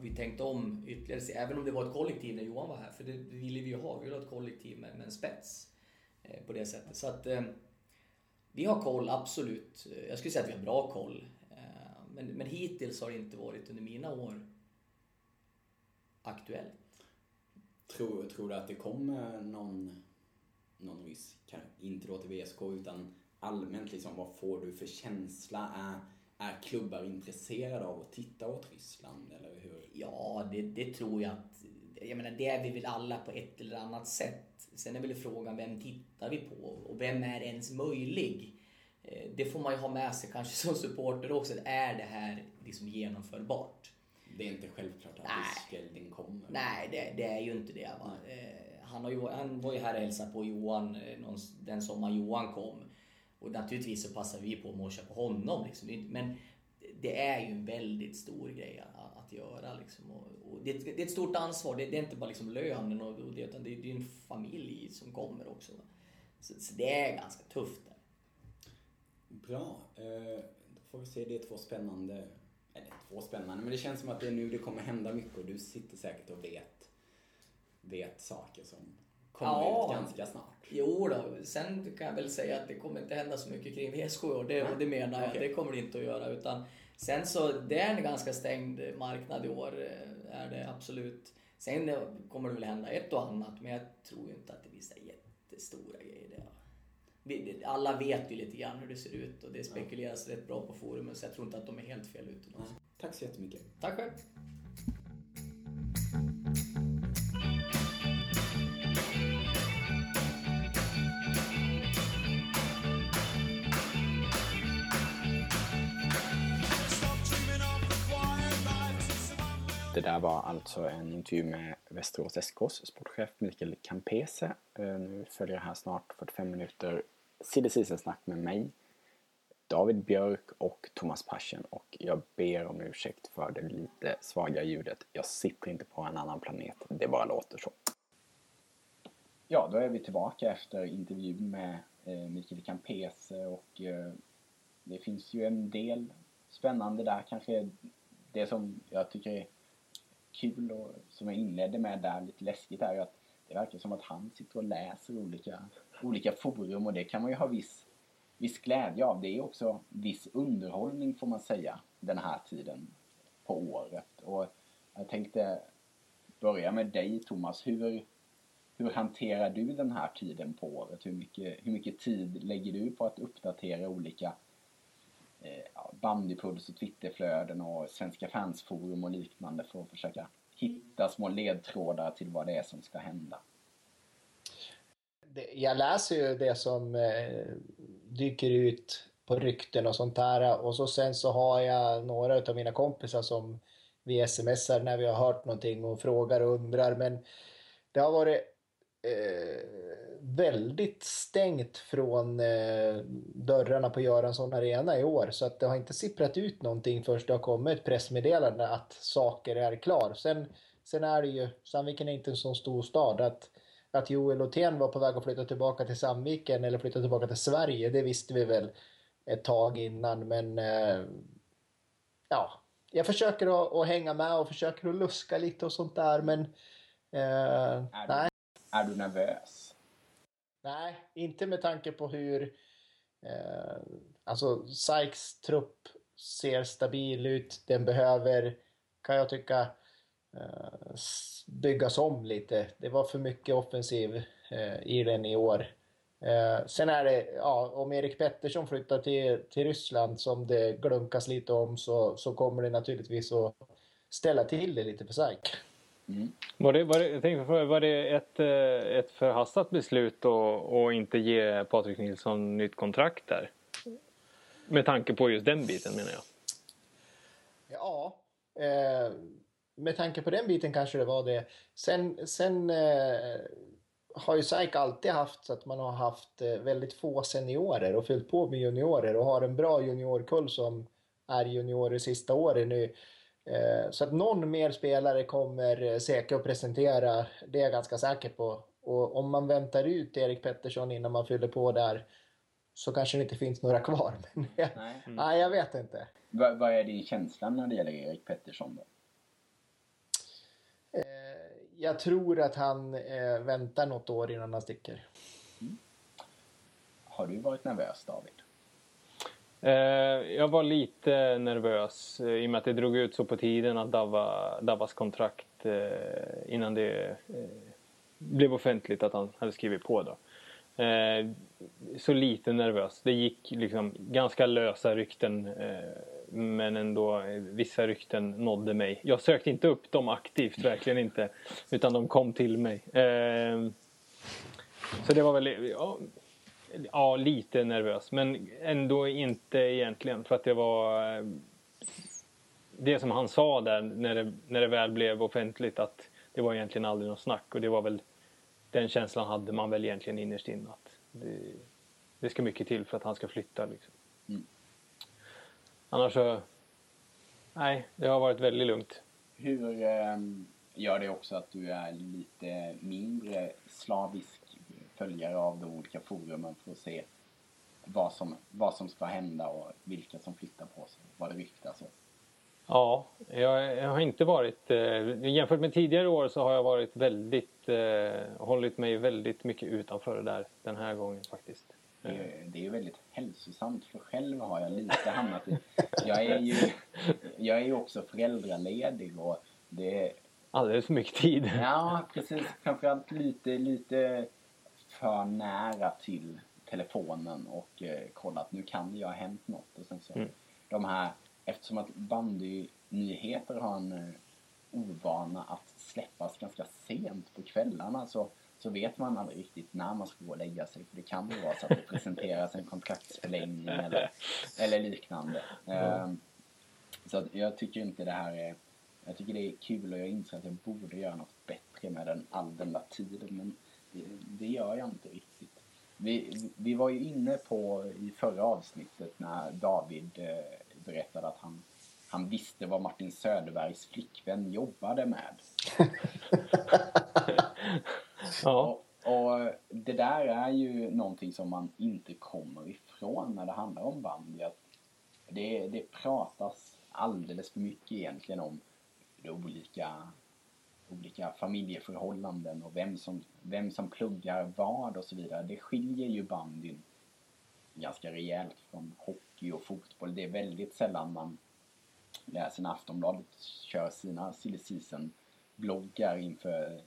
vi tänkt om ytterligare, även om det var ett kollektiv när Johan var här, för det ville vi ju ha. Vi ville ha ett kollektiv med, med en spets eh, på det sättet. Så att eh, vi har koll, absolut. Jag skulle säga att vi har bra koll. Eh, Men, men hittills har det inte varit under mina år aktuellt. Tror, tror du att det kommer någon, någon kan- inte då till VSK utan allmänt liksom, vad får du för känsla? Är, är klubbar intresserade av att titta åt Ryssland eller hur? Ja, det, det tror jag att... Jag menar, det är vi väl alla på ett eller annat sätt. Sen är väl frågan, vem tittar vi på? Och vem är ens möjlig? Eh, Det får man ju ha med sig kanske som supporter också. Är det här liksom genomförbart? Det är inte självklart att Nej. Ryskelding kommer. Nej, det, det är ju inte det. Va? Han, har ju, han var ju här och hälsade på Johan eh, någon, den sommar Johan kom. Och naturligtvis så passar vi på att morsa på honom. Liksom. Men det är ju en väldigt stor grej att, att göra. Liksom. Och, och det, är ett- det är ett stort ansvar. Det, det är inte bara liksom lönen och, och det, utan det, är- det är en familj som kommer också. Så, så det är ganska tufft. Där. Bra. Eh, då får vi se. Det är två spännande, eller två spännande, men det känns som att det är nu det kommer hända mycket och du sitter säkert och vet, vet saker som kommer Ja. ut ganska snart. Jo då, sen kan jag väl säga att det kommer inte hända så mycket kring VSK och det, och det menar jag. Okej. Det kommer det inte att göra. Utan sen så, det är en ganska stängd marknad i år, eh, är det absolut. Sen kommer det väl hända ett och annat, men jag tror ju inte att det blir så jättestora grejer. Alla vet ju lite grann hur det ser ut och det spekuleras rätt bra på forumen, så jag tror inte att de är helt fel ute. Ja. Tack så jättemycket. Tack själv! Det där var alltså en intervju med Västerås SKs sportchef Mikael Campese. Eh, nu följer här snart 45 minuter silly snack med mig, David Björk och Thomas Paschen och jag ber om ursäkt för det lite svaga ljudet. Jag sitter inte på en annan planet, det bara låter så. Ja, då är vi tillbaka efter intervjun med eh, Mikael Campese och eh, det finns ju en del spännande där. Kanske det som jag tycker är kul och som jag inledde med där, lite läskigt, är ju att det verkar som att han sitter och läser olika, olika forum och det kan man ju ha viss, viss glädje av. Det är också viss underhållning får man säga den här tiden på året. Och jag tänkte börja med dig Thomas. Hur, hur hanterar du den här tiden på året? Hur mycket, hur mycket tid lägger du på att uppdatera olika Eh, bandypuls och Twitterflöden och Svenska fansforum och liknande för att försöka hitta små ledtrådar till vad det är som ska hända? Jag läser ju det som eh, dyker ut på rykten och sånt där och så sen så har jag några av mina kompisar som vi smsar när vi har hört någonting och frågar och undrar men det har varit eh, väldigt stängt från eh, dörrarna på Göransson Arena i år så att det har inte sipprat ut någonting först det har kommit ett pressmeddelande att saker är klar. Sen, sen är det ju, Sandviken är inte en så stor stad att att Joel Othén var på väg att flytta tillbaka till Sandviken eller flytta tillbaka till Sverige, det visste vi väl ett tag innan men eh, ja, jag försöker att, att, hänga med och försöker att luska lite och sånt där men eh, nej är du nervös? Nej, inte med tanke på hur eh, alltså Sykes trupp ser stabil ut. Den behöver, kan jag tycka, eh, byggas om lite. Det var för mycket offensiv eh, i den i år. Eh, sen är det, ja, om Erik Pettersson flyttar till, till Ryssland som det glunkas lite om så, så kommer det naturligtvis att ställa till det lite för SAIK. Mm. Var, det, var, det, jag tänkte, var det ett, eh, ett förhastat beslut att inte ge Patrik Nilsson nytt kontrakt där? Med tanke på just den biten menar jag. Ja, eh, med tanke på den biten kanske det var det. Sen, sen eh, har ju SAIK alltid haft så att man har haft eh, väldigt få seniorer och fyllt på med juniorer och har en bra juniorkull som är juniorer sista året nu. Eh, så att någon mer spelare kommer eh, Seke att presentera, det är jag ganska säker på. Och om man väntar ut Erik Pettersson innan man fyller på där så kanske det inte finns några kvar. Men nej. Mm. nej, jag vet inte. Vad, vad är din känsla när det gäller Erik Pettersson då? Eh, jag tror att han väntar något år innan han sticker. Mm. Har du varit nervös David? Eh, jag var lite nervös eh, i och med att det drog ut så på tiden att Dava, Davas kontrakt eh, innan det blev offentligt att han hade skrivit på då. Så lite nervös. Det gick liksom ganska lösa rykten men ändå vissa rykten nådde mig. Jag sökte inte upp dem aktivt, verkligen inte. Utan de kom till mig. Så det var väl ja, Ja, lite nervös. Men ändå inte egentligen. För att det var... Eh, det som han sa där när det, när det väl blev offentligt att det var egentligen aldrig något snack. Och det var väl... Den känslan hade man väl egentligen innerst inne. Att det, det ska mycket till för att han ska flytta liksom. Mm. Annars så... Nej, det har varit väldigt lugnt. Hur eh, gör det också att du är lite mindre slavisk följare av de olika forumen för att se vad som, vad som ska hända och vilka som flyttar på sig, vad det ryktas om. Ja, jag, jag, har inte varit... Eh, jämfört med tidigare år så har jag varit väldigt... Eh, hållit mig väldigt mycket utanför det där den här gången faktiskt. Det är, det är väldigt hälsosamt för själv har jag lite hamnat i... Jag är ju, jag är ju också föräldraledig och det... Alldeles för mycket tid. Ja, precis. Framförallt lite, lite för nära till telefonen och eh, kollat nu kan det ju ha hänt något. Och sen så mm. de här, eftersom att bandynyheter har en eh, ovana att släppas ganska sent på kvällarna så, så vet man aldrig riktigt när man ska gå och lägga sig. För det kan ju vara så att det presenteras en kontraktsförlängning eller, eller liknande. Mm. Eh, så jag tycker inte det här är Jag tycker det är kul och jag inser att jag borde göra något bättre med den, all den där tiden men det, det gör jag inte riktigt. Vi, vi var ju inne på i förra avsnittet när David eh, berättade att han, han visste vad Martin Söderbergs flickvän jobbade med. Ja. Och, och det där är ju någonting som man inte kommer ifrån när det handlar om bandy. Det, det pratas alldeles för mycket egentligen om det olika, olika familjeförhållanden och vem som, vem som pluggar vad och så vidare. Det skiljer ju bandyn ganska rejält från hockey och fotboll. Det är väldigt sällan man läser när Aftonbladet kör sina silly season bloggar inför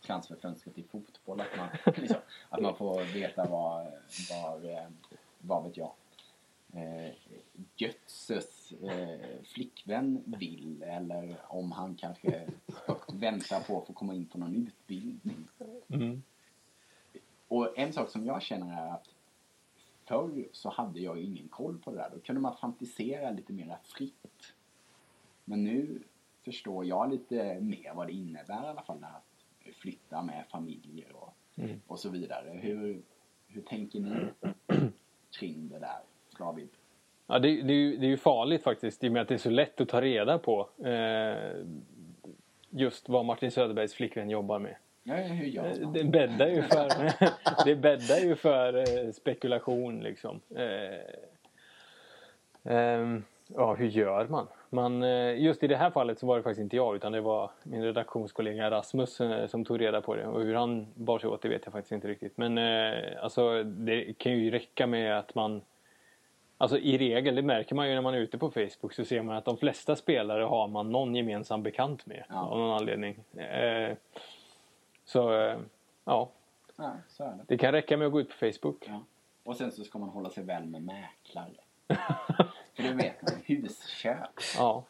transferfönstret i fotboll. Att man, liksom, att man får veta vad, vad, eh, vad vet jag, eh, Götzes eh, flickvän vill eller om han kanske väntar på att få komma in på någon utbildning. Mm. Och en sak som jag känner är att förr så hade jag ju ingen koll på det där. Då kunde man fantisera lite mer fritt. Men nu förstår jag lite mer vad det innebär i alla fall att flytta med familjer och, Mm. och så vidare. Hur, hur tänker ni kring det där, David? Ja, det, det, är ju, det är ju farligt faktiskt i och med att det är så lätt att ta reda på eh, just vad Martin Söderbergs flickvän jobbar med. Ja, hur gör man? Det bäddar ju för, det bäddar ju för eh, spekulation liksom. Eh, ehm, ja, hur gör man? man? eh, Just i det här fallet så var det faktiskt inte jag utan det var min redaktionskollega Rasmus eh, som tog reda på det. Och hur han bar sig åt det vet jag faktiskt inte riktigt. Men eh, alltså det kan ju räcka med att man Alltså i regel, det märker man ju när man är ute på Facebook så ser man att de flesta spelare har man någon gemensam bekant med Ja. av någon anledning. Eh, så eh, ja, Ja, så är det. det kan räcka med att gå ut på Facebook. Ja. Och sen så ska man hålla sig väl med mäklare. För det vet man, husköp. Ja,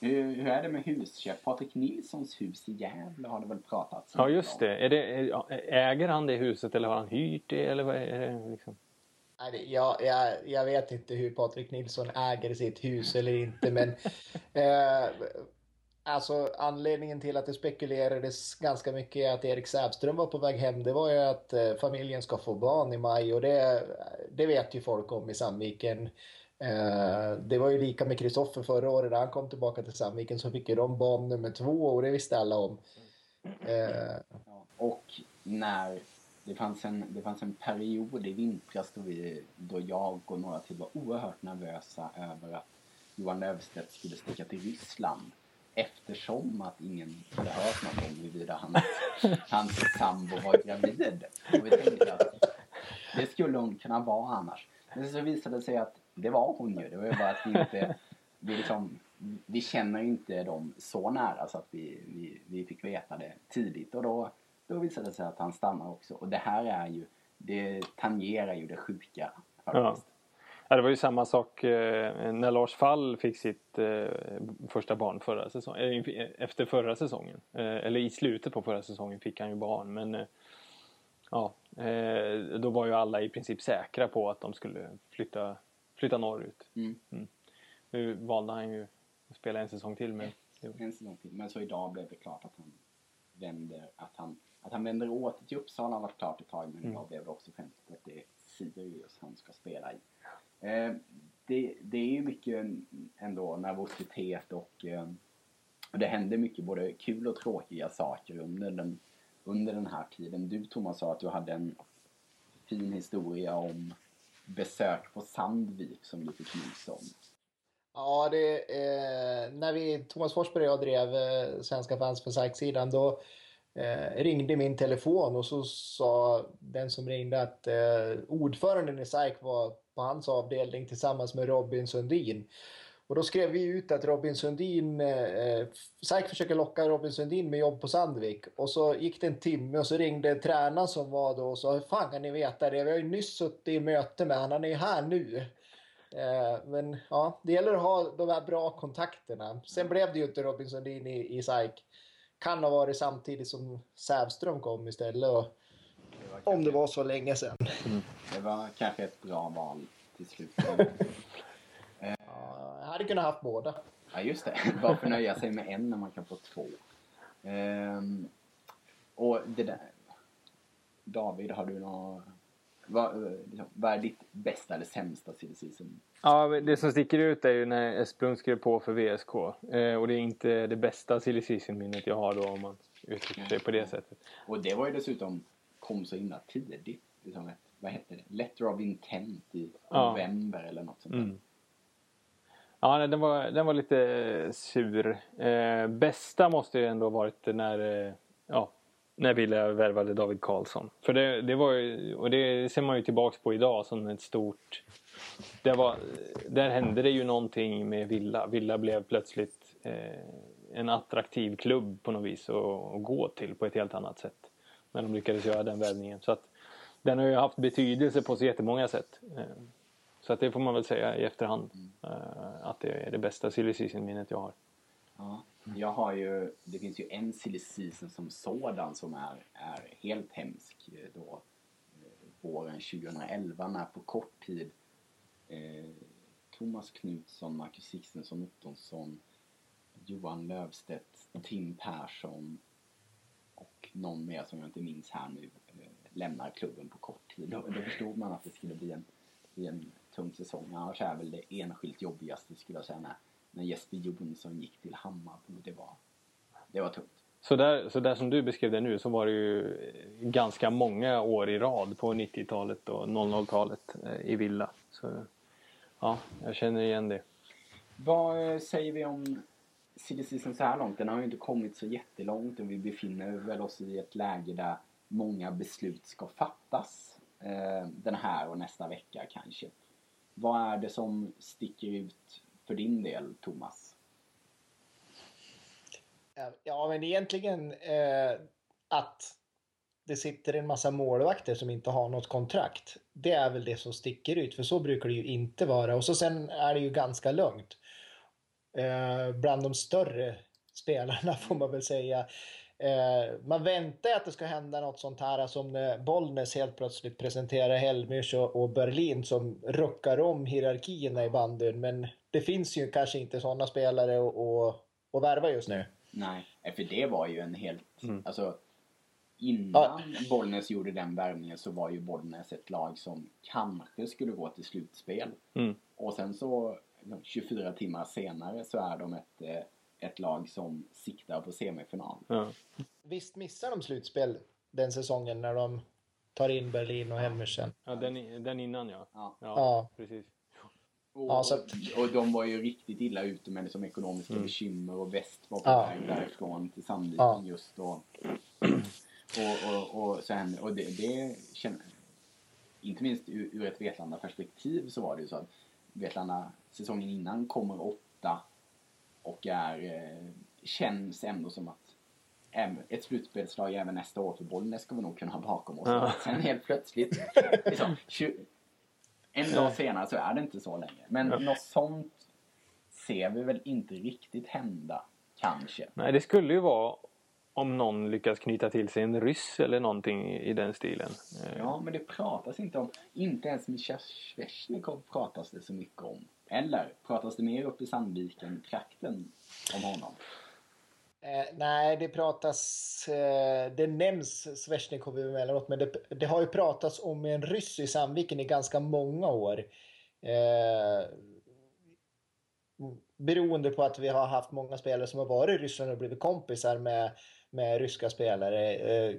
Hur, hur är det med husköp? Patrik Nilssons hus i Gävle har det väl pratats ja mycket just om. det. Det. Äger han det huset eller har han hyrt det? Eller vad är det liksom? Jag, jag, jag vet inte hur Patrik Nilsson äger sitt hus eller inte, men eh, alltså anledningen till att det spekulerades ganska mycket att Erik Sävström var på väg hem. Det var ju att eh, familjen ska få barn i maj och det, det vet ju folk om i Sandviken. Eh, det var ju lika med Kristoffer förra året när han kom tillbaka till Sandviken så fick ju de barn nummer två och det visste alla om. Eh, Ja. Och när det fanns, en, det fanns en period i vintras då, vi, då jag och några till var oerhört nervösa över att Johan Löfstedt skulle sticka till Ryssland eftersom att ingen hade hört något om huruvida hans, hans sambo var gravid. Och vi tänkte att det skulle hon kunna vara annars. Men så visade det sig att det var hon ju. Det var ju bara att vi inte... Vi, liksom, vi känner inte dem så nära så att vi, vi, vi fick veta det tidigt. Och då, då visade det sig att han stannar också. Och det här är ju... Det tangerar ju det sjuka faktiskt. Ja, det var ju samma sak eh, när Lars Fall fick sitt eh, första barn förra säsongen. Eh, efter förra säsongen. Eller i slutet på förra säsongen fick han ju barn. Men ja, då var ju alla i princip säkra på att de skulle flytta, flytta norrut. Mm. Nu valde han ju att spela en säsong till. Men En säsong till. Men så idag blev det klart att han vänder, att han, att han vänder åter till Uppsala har varit klart ett tag. Men idag blev det också skämtet att det är Sirius han ska spela i. Eh, det, det är ju mycket ändå nervositet och eh, det händer mycket både kul och tråkiga saker under den, under den här tiden. Du Thomas sa att du hade en fin historia om besök på Sandvik som du fick nys om. Ja, det, eh, när vi, Thomas Forsberg och jag drev eh, Svenska fans på SAIK-sidan då eh, ringde min telefon och så sa den som ringde att eh, ordföranden i SAIK var på hans avdelning tillsammans med Robin Sundin. Och då skrev vi ut att Robin Sundin, eh, eh SAIK försöker locka Robin Sundin med jobb på Sandvik. Och så gick det en timme och så ringde tränaren som var då och sa, hur fan kan ni veta det? Vi har ju nyss suttit i möte med honom, han är ju här nu. Eh, men ja, det gäller att ha de här bra kontakterna. Sen blev det ju inte Robin Sundin i, i SAIK. Kan ha varit samtidigt som Sävström kom istället. Och, om det var så länge sedan. Det var kanske ett bra val till slut. Ja, jag hade kunnat haft båda. Ja, just det. Varför nöja sig med en när man kan få två? Ehm, och det där... David, har du något... Vad, liksom, vad är ditt bästa eller sämsta season? Ja, det som sticker ut är ju när Esplund skrev på för VSK. Eh, och det är inte det bästa silly season-minnet jag har då om man uttrycker sig på det sättet. Och det var ju dessutom, kom så himla tidigt. Liksom ett, vad hette det? Letter of intent i Ja. november eller något sånt där. Mm. Ja, nej, den var, den var lite sur. Eh, bästa måste ju ändå varit när, eh, ja, när Villa värvade David Karlsson. För det, det var ju, och det ser man ju tillbaks på idag som ett stort... Det var, där hände det ju någonting med Villa. Villa blev plötsligt eh, en attraktiv klubb på något vis att, att gå till på ett helt annat sätt. När de lyckades göra den värvningen. Så att den har ju haft betydelse på så jättemånga sätt. Eh, så att det får man väl säga i efterhand. eh, att det är det bästa silly minnet jag har. Ja. Jag har ju, det finns ju en silly season som sådan som är, är helt hemsk eh, då. eh, Våren 2011 när på kort tid eh, Thomas Knutsson, Marcus Sixtensson Ottonsson, Johan Löfstedt, Tim Persson och någon mer som jag inte minns här nu eh, lämnar klubben på kort tid. Då, då förstod man att det skulle bli en, bli en tung säsong. Annars är väl det enskilt jobbigaste skulle jag säga när, när Jesper Jonsson gick till Hammarby. Det var, det var tungt. Så där, så där som du beskrev det nu så var det ju ganska många år i rad på 90-talet och 00-talet eh, i Villa. Så ja, jag känner igen det. Vad eh, säger vi om silly season så här långt? Den har ju inte kommit så jättelångt och vi befinner väl oss i ett läge där många beslut ska fattas eh, den här och nästa vecka kanske. Vad är det som sticker ut för din del, Thomas? Ja, men egentligen eh, att det sitter en massa målvakter som inte har något kontrakt. Det är väl det som sticker ut, för så brukar det ju inte vara. Och så sen är det ju ganska lugnt. Eh, bland de större spelarna får man väl säga. Eh, man väntar ju att det ska hända något sånt här alltså som när eh, Bollnäs helt plötsligt presenterar Helmers och, och Berlin som ruckar om hierarkierna i bandyn. Men det finns ju kanske inte sådana spelare att- att att värva just nu. Nej, för det var ju en helt... Mm. Alltså, innan Bollnäs gjorde den värvningen så var ju Bollnäs ett lag som kanske skulle gå till slutspel. Mm. Och sen så 24 timmar senare så är de ett, eh, ett lag som siktar på semifinal. Ja. Visst missar de slutspel den säsongen när de tar in Berlin och Helmersen? Ja, den, den innan ja. Ja. Ja, Ja. precis. Och, Ja, så att- och de var ju riktigt illa ute med liksom ekonomiska Mm. bekymmer och väst var på Ja. väg därifrån till Sandviken Ja. just då. Och, och, och, sen, och det, det känner, inte minst ur, ur ett Vetlanda-perspektiv så var det ju så att Vetlanda säsongen innan kommer åtta och är, eh, känns ändå som att ett slutspelslag även nästa år för Bollnäs ska vi nog kunna ha bakom oss. Ja. Sen helt plötsligt, liksom, tju- en dag senare så är det inte så längre. Men något sånt ser vi väl inte riktigt hända, kanske. Nej, det skulle ju vara om någon lyckas knyta till sig en ryss eller någonting i den stilen. Eh, Ja, men det pratas inte om, inte ens med Svesjnikov pratas det så mycket om. Eller pratas det mer uppe i Sandviken-trakten om honom? Eh, nej, det pratas... Eh, det nämns Svesjnikov emellanåt, men det, det har ju pratats om en ryss i Sandviken i ganska många år. Eh, beroende på att vi har haft många spelare som har varit i Ryssland och blivit kompisar med, med ryska spelare. Eh,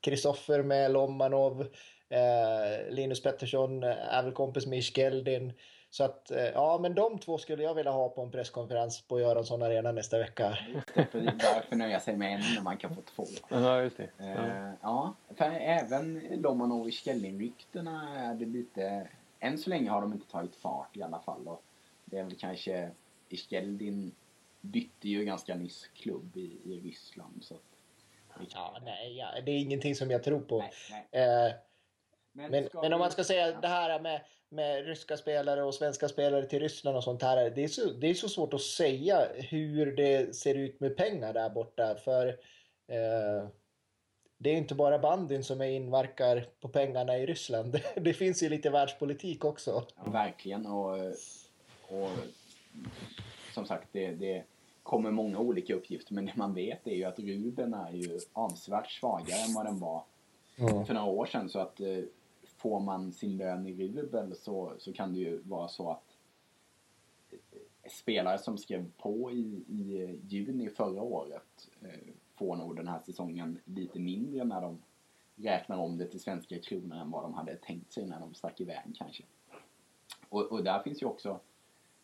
Kristoffer med Lomanov, eh, Linus Pettersson är väl kompis med Iskeldin. Så att, eh, ja, men de två skulle jag vilja ha på en presskonferens på Göransson Arena nästa vecka. För varför nöja sig med en när man kan få två? Ja, just det. Ja. Eh, ja, för även Lomanov och Skelling-ryktena är det lite... Än så länge har de inte tagit fart i alla fall. Och det är väl kanske... Iskeldin bytte ju ganska nyss klubb i, i Ryssland. Så det Ja, nej, ja, det är ingenting som jag tror på. nej, nej. Eh, men, ska men om man ska säga det här med, med ryska spelare och svenska spelare till Ryssland och sånt här. Det är, så, det är så svårt att säga hur det ser ut med pengar där borta. För eh, det är inte bara bandyn som är inverkar på pengarna i Ryssland. Det, finns ju lite världspolitik också. Ja, verkligen. Och, och som sagt, det, det kommer många olika uppgifter men det man vet är ju att Ruben är ju avsevärt svagare än vad den var Mm. för några år sedan. Så att eh, får man sin lön i rubel så, så kan det ju vara så att eh, spelare som skrev på i, i juni förra året eh, får nog den här säsongen lite mindre när de räknar om det till svenska kronor än vad de hade tänkt sig när de stack iväg kanske. Och, och där finns ju också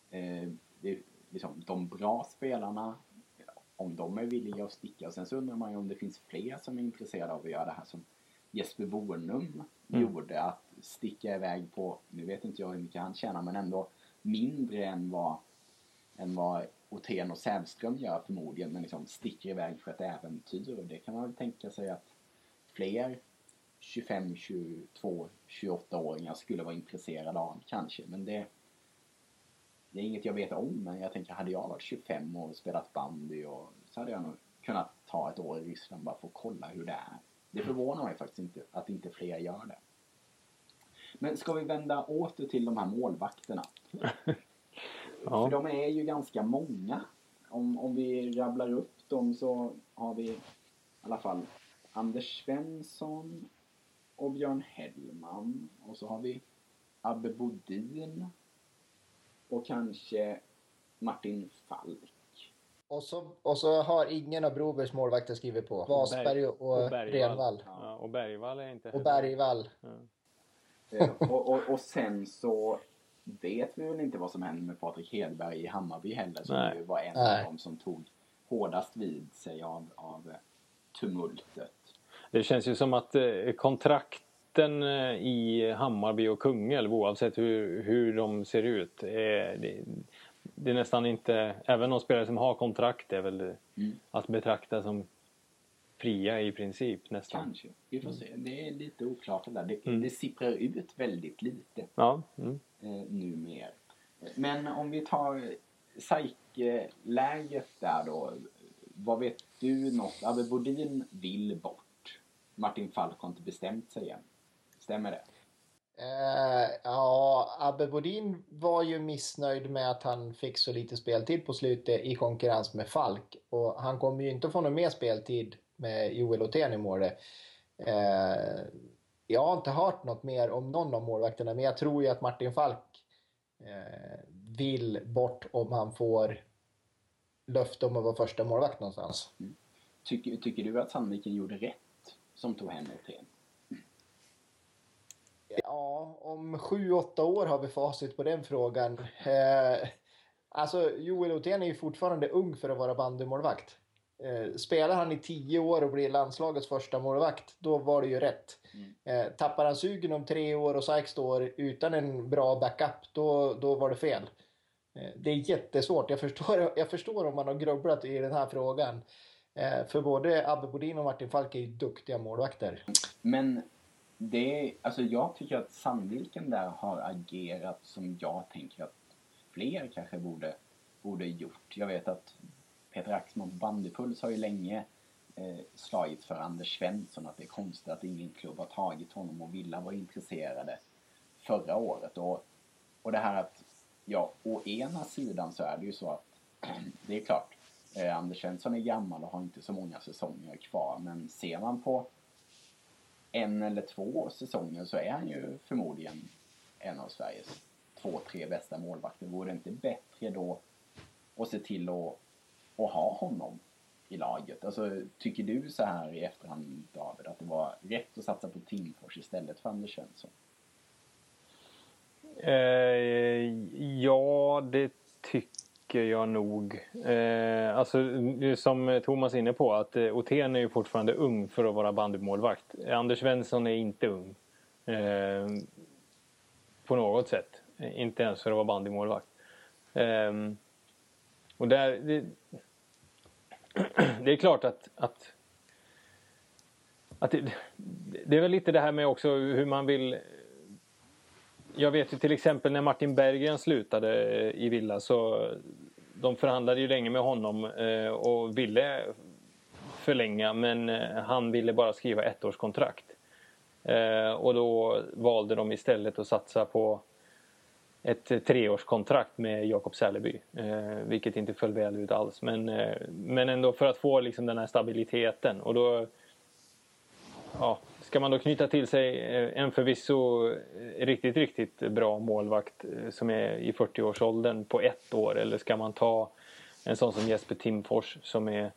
eh, det, liksom, de bra spelarna, om de är villiga att sticka. Och sen så undrar man ju om det finns fler som är intresserade av att göra det här som Jesper Bornum Mm. gjorde. Att sticka iväg på, nu vet inte jag hur mycket han tjänar, men ändå mindre än vad, än vad Oten och Sävström gör förmodligen. Men liksom sticker iväg för ett äventyr. Och det kan man väl tänka sig att fler 25, 22, 28-åringar skulle vara intresserade av kanske. Men det, det är inget jag vet om, men jag tänker hade jag varit 25 och spelat bandy och så hade jag nog kunnat ta ett år i Ryssland bara för att kolla hur det är. Det förvånar mig faktiskt inte att inte fler gör det. Men ska vi vända åter till de här målvakterna? För Ja. de är ju ganska många. Om, om vi rabblar upp dem så har vi i alla fall Anders Svensson och Björn Hellman. Och så har vi Abbe Bodin och kanske Martin Falk. Och så, och så har ingen av Brobers målvakter skrivit på. Wasberg och, Renvall. Ja, och Bergvall är inte Och Bergvall. Ja. Eh, och, och, och sen så vet vi väl inte vad som händer med Patrik Hedberg i Hammarby heller som Nej. ju var en Nej. av dem som tog hårdast vid sig av, av eh, tumultet. Det känns ju som att eh, kontrakten eh, i Hammarby och Kungälv oavsett hur, hur de ser ut. är- det, är nästan inte, även de spelare som har kontrakt är väl Mm. att betrakta som fria i princip nästan. Kanske. Vi får se. Det är lite oklart det där. Det, Mm. det sipprar ut väldigt lite Ja, mm. eh, numera. Men om vi tar psyke-läget där då. Vad vet du något? Abbe Bodin vill bort. Martin Falk har inte bestämt sig än. Stämmer det? Eh, ja, Abbe Bodin var ju missnöjd med att han fick så lite speltid på slutet i konkurrens med Falk. Och han kommer ju inte få någon mer speltid med Joel Othén i målet. Eh, jag har inte hört något mer om någon av målvakterna, men jag tror ju att Martin Falk eh, vill bort om han får löfte om att vara första målvakt någonstans. Tycker, tycker du att Sandviken gjorde rätt som tog hem Othén? Ja, om sju, åtta år har vi facit på den frågan. Eh, alltså, Joel Othén är ju fortfarande ung för att vara bandymålvakt. Eh, spelar han i tio år och blir landslagets första målvakt, då var det ju rätt. Mm. Eh, tappar han sugen om tre år och sex år utan en bra backup, då, då var det fel. Eh, det är jättesvårt. Jag förstår, jag förstår om man har grubblat i den här frågan. Eh, för både Abbe Bodin och Martin Falk är ju duktiga målvakter. Men det alltså jag tycker att Sandviken där har agerat som jag tänker att fler kanske borde, borde gjort. Jag vet att Peter Axman på Bandypuls har ju länge eh, slagit för Anders Svensson att det är konstigt att ingen klubb har tagit honom och Villa var intresserade förra året. Och, och det här att, ja, å ena sidan så är det ju så att det är klart, eh, Anders Svensson är gammal och har inte så många säsonger kvar men ser man på en eller två säsonger så är han ju förmodligen en av Sveriges två, tre bästa målvakter. Vore det inte bättre då att se till att, att ha honom i laget? Alltså, tycker du så här i efterhand, David, att det var rätt att satsa på Timfors istället för Anders Svensson? Eh, ja, det tycker jag nog. Eh, alltså, som Thomas är inne på, att eh, Othén är ju fortfarande ung för att vara bandymålvakt. Anders Svensson är inte ung. Eh, på något sätt. Inte ens för att vara bandymålvakt. Eh, och där... Det, det är klart att, att att det, det är väl lite det här med också hur man vill jag vet ju till exempel när Martin Berggren slutade eh, i Villa så de förhandlade ju länge med honom eh, och ville förlänga men eh, han ville bara skriva ettårskontrakt. Och då valde de istället att satsa på ett treårskontrakt med Jakob Säleby. Vilket inte föll väl ut alls. Men, men ändå för att få liksom den här stabiliteten. Och då, ja, ska man då knyta till sig eh, en förvisso riktigt, riktigt bra målvakt eh, som är i 40-årsåldern på ett år? Eller ska man ta en sån som Jesper Timfors som är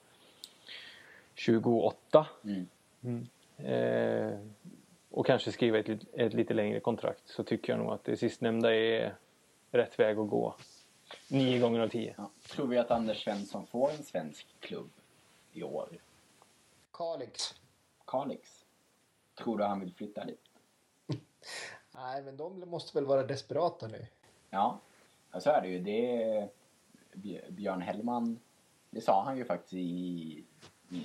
28? Mm. Mm. Eh, och kanske skriva ett, ett lite längre kontrakt så tycker jag nog att det sistnämnda är rätt väg att gå. Nio gånger av tio. Ja. Tror vi att Anders Svensson får en svensk klubb i år? Kalix. Kalix? Tror du han vill flytta dit? Nej, men de måste väl vara desperata nu. Ja, så är det ju. Det Björn Hellman, det sa han ju faktiskt i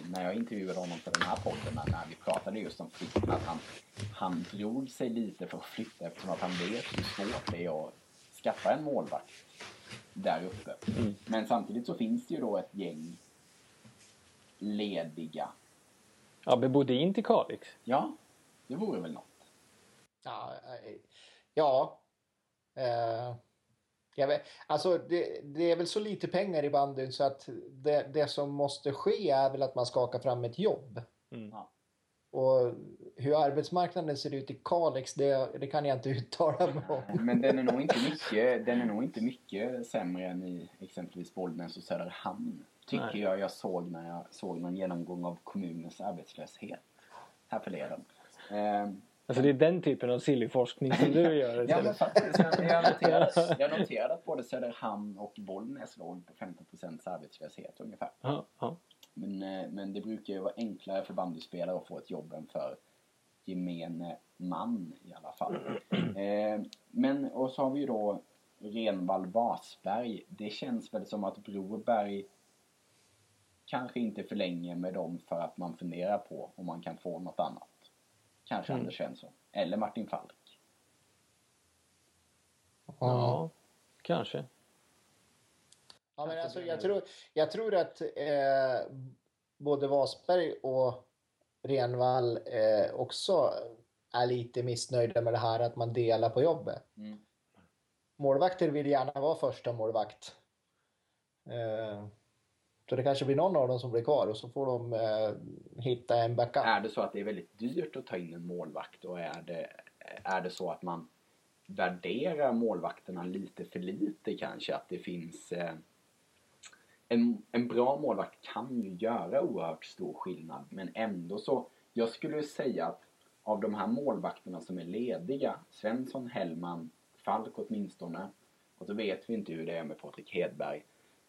när jag intervjuade honom för den här podden, när vi pratade just om flytten, att han, han drog sig lite för att flytta eftersom att han vet hur svårt det är att skaffa en målvakt där uppe. Mm. Men samtidigt så finns det ju då ett gäng lediga. Abbe Bodin till Kalix? Ja, det vore väl något. Ja, eh, ja. Eh, jag vet, alltså det, det, är väl så lite pengar i bandyn så att det, det som måste ske är väl att man skakar fram ett jobb. Mm. Och hur arbetsmarknaden ser ut i Kalix, det, det kan jag inte uttala mig om. Men den är nog inte mycket, den är nog inte mycket sämre än i exempelvis Bollnäs och Söderhamn. Tycker Nej. jag jag såg när jag såg någon genomgång av kommunens arbetslöshet härförleden. Eh, Alltså det är den typen av sillyforskning som du gör Ja men faktiskt. Jag noterade, jag noterade att både Söderhamn och Bollnäs låg på 15% arbetslöshet ungefär. Ja, ja. Men, eh, men det brukar ju vara enklare för bandyspelare att få ett jobb än för gemene man i alla fall. Eh, men och så har vi ju då Renvall Vasberg. Det känns väl som att Broberg kanske inte förlänger med dem för att man funderar på om man kan få något annat. Kanske mm. Anders Svensson. Eller Martin Falk. Ja, kanske. Ja, men alltså, jag, tror, jag tror att eh, både Vasberg och Renvall eh, också är lite missnöjda med det här att man delar på jobbet. Mm. Målvakter vill gärna vara första målvakt. Eh, så det kanske blir någon av dem som blir kvar och så får de eh, hitta en backup. Är det så att det är väldigt dyrt att ta in en målvakt och är det, är det så att man värderar målvakterna lite för lite kanske? Att det finns... Eh, en, en bra målvakt kan ju göra oerhört stor skillnad men ändå så... Jag skulle säga att av de här målvakterna som är lediga, Svensson, Hellman, Falk åtminstone, och så vet vi inte hur det är med Patrik Hedberg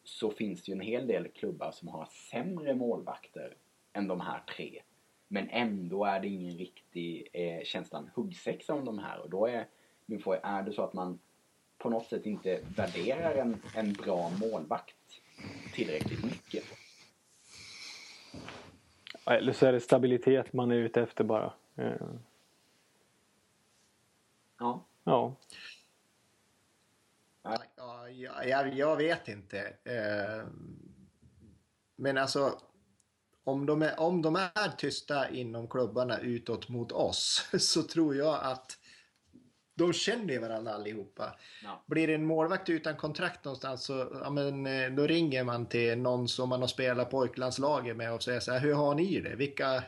så finns det ju en hel del klubbar som har sämre målvakter än de här tre. Men ändå är det ingen riktig eh, känslan huggsexa om de här och då är min fråga, är det så att man på något sätt inte värderar en, en bra målvakt tillräckligt mycket? Eller så är det stabilitet man är ute efter bara. Ja. Ja. Ja, jag, jag vet inte. Eh, men alltså, om de, är, om de är tysta inom klubbarna utåt mot oss så tror jag att de känner varandra allihopa. Ja. Blir det en målvakt utan kontrakt någonstans så ja, men, eh, då ringer man till någon som man har spelat pojklandslaget med och säger så här, hur har ni det? Vilka,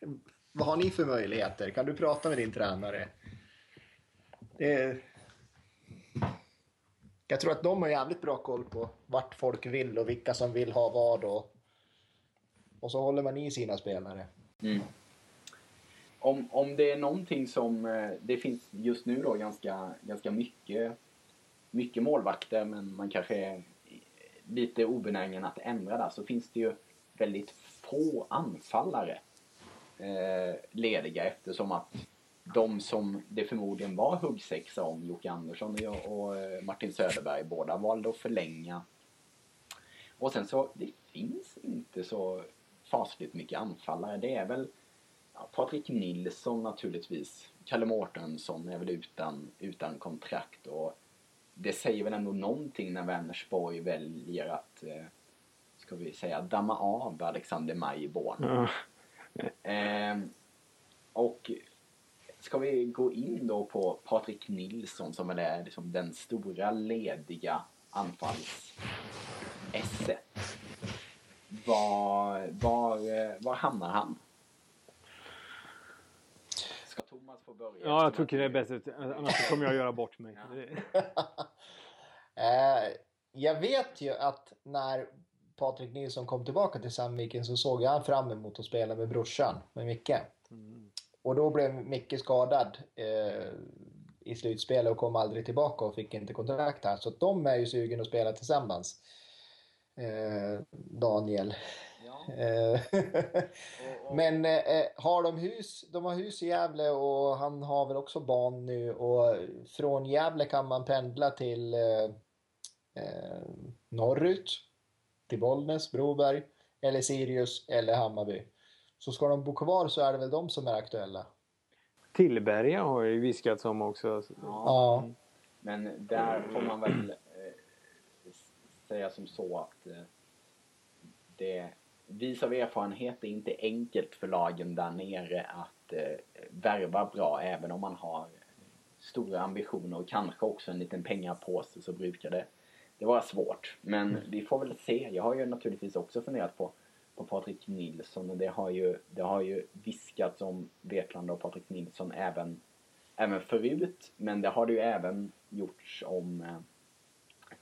vad har ni för möjligheter? Kan du prata med din tränare? Det, jag tror att de har jävligt bra koll på vart folk vill och vilka som vill ha vad och, och så håller man i sina spelare. Mm. Om, om det är någonting som, eh, det finns just nu då ganska, ganska mycket, mycket målvakter men man kanske är lite obenägen att ändra där så finns det ju väldigt få anfallare eh, lediga eftersom att de som det förmodligen var huggsexa om, Jocke Andersson och eh, Martin Söderberg, båda valde att förlänga. Och sen så, det finns inte så fasligt mycket anfallare. Det är väl ja, Patrik Nilsson naturligtvis. Kalle Mårtensson är väl utan, utan kontrakt och det säger väl ändå någonting när Vänersborg väljer att, eh, ska vi säga, damma av Alexander Majborn. Ja. Eh, och ska vi gå in då på Patrik Nilsson som är liksom den stora lediga anfalls S1. Var, var, var hamnar han? Ska Thomas få börja? Ja, jag tycker det är bäst. Annars kommer jag göra bort mig. Eh, jag vet ju att när Patrik Nilsson kom tillbaka till Sandviken så såg han fram emot att spela med brorsan, med Micke. Mm. Och då blev Micke skadad eh, i slutspelet och kom aldrig tillbaka och fick inte kontrakt här. Så de är ju sugen att spela tillsammans. Eh, Daniel. Ja. Eh, Och, och, Men eh, har de hus, de har hus i Gävle och han har väl också barn nu och från Gävle kan man pendla till eh, eh, norrut, till Bollnäs, Broberg eller Sirius eller Hammarby. Så ska de bo kvar så är det väl de som är aktuella. Tillberga har ju viskats om också. ja. Ja, Men där får man väl eh, säga som så att eh, det vis av erfarenhet det är inte enkelt för lagen där nere att eh, värva bra även om man har stora ambitioner och kanske också en liten pengapåse så brukar det, det vara svårt. Men vi får väl se. Jag har ju naturligtvis också funderat på, på Patrik Nilsson och det har ju, det har ju viskats om Vetlanda och Patrik Nilsson även, även förut. Men det har det ju även gjorts om eh,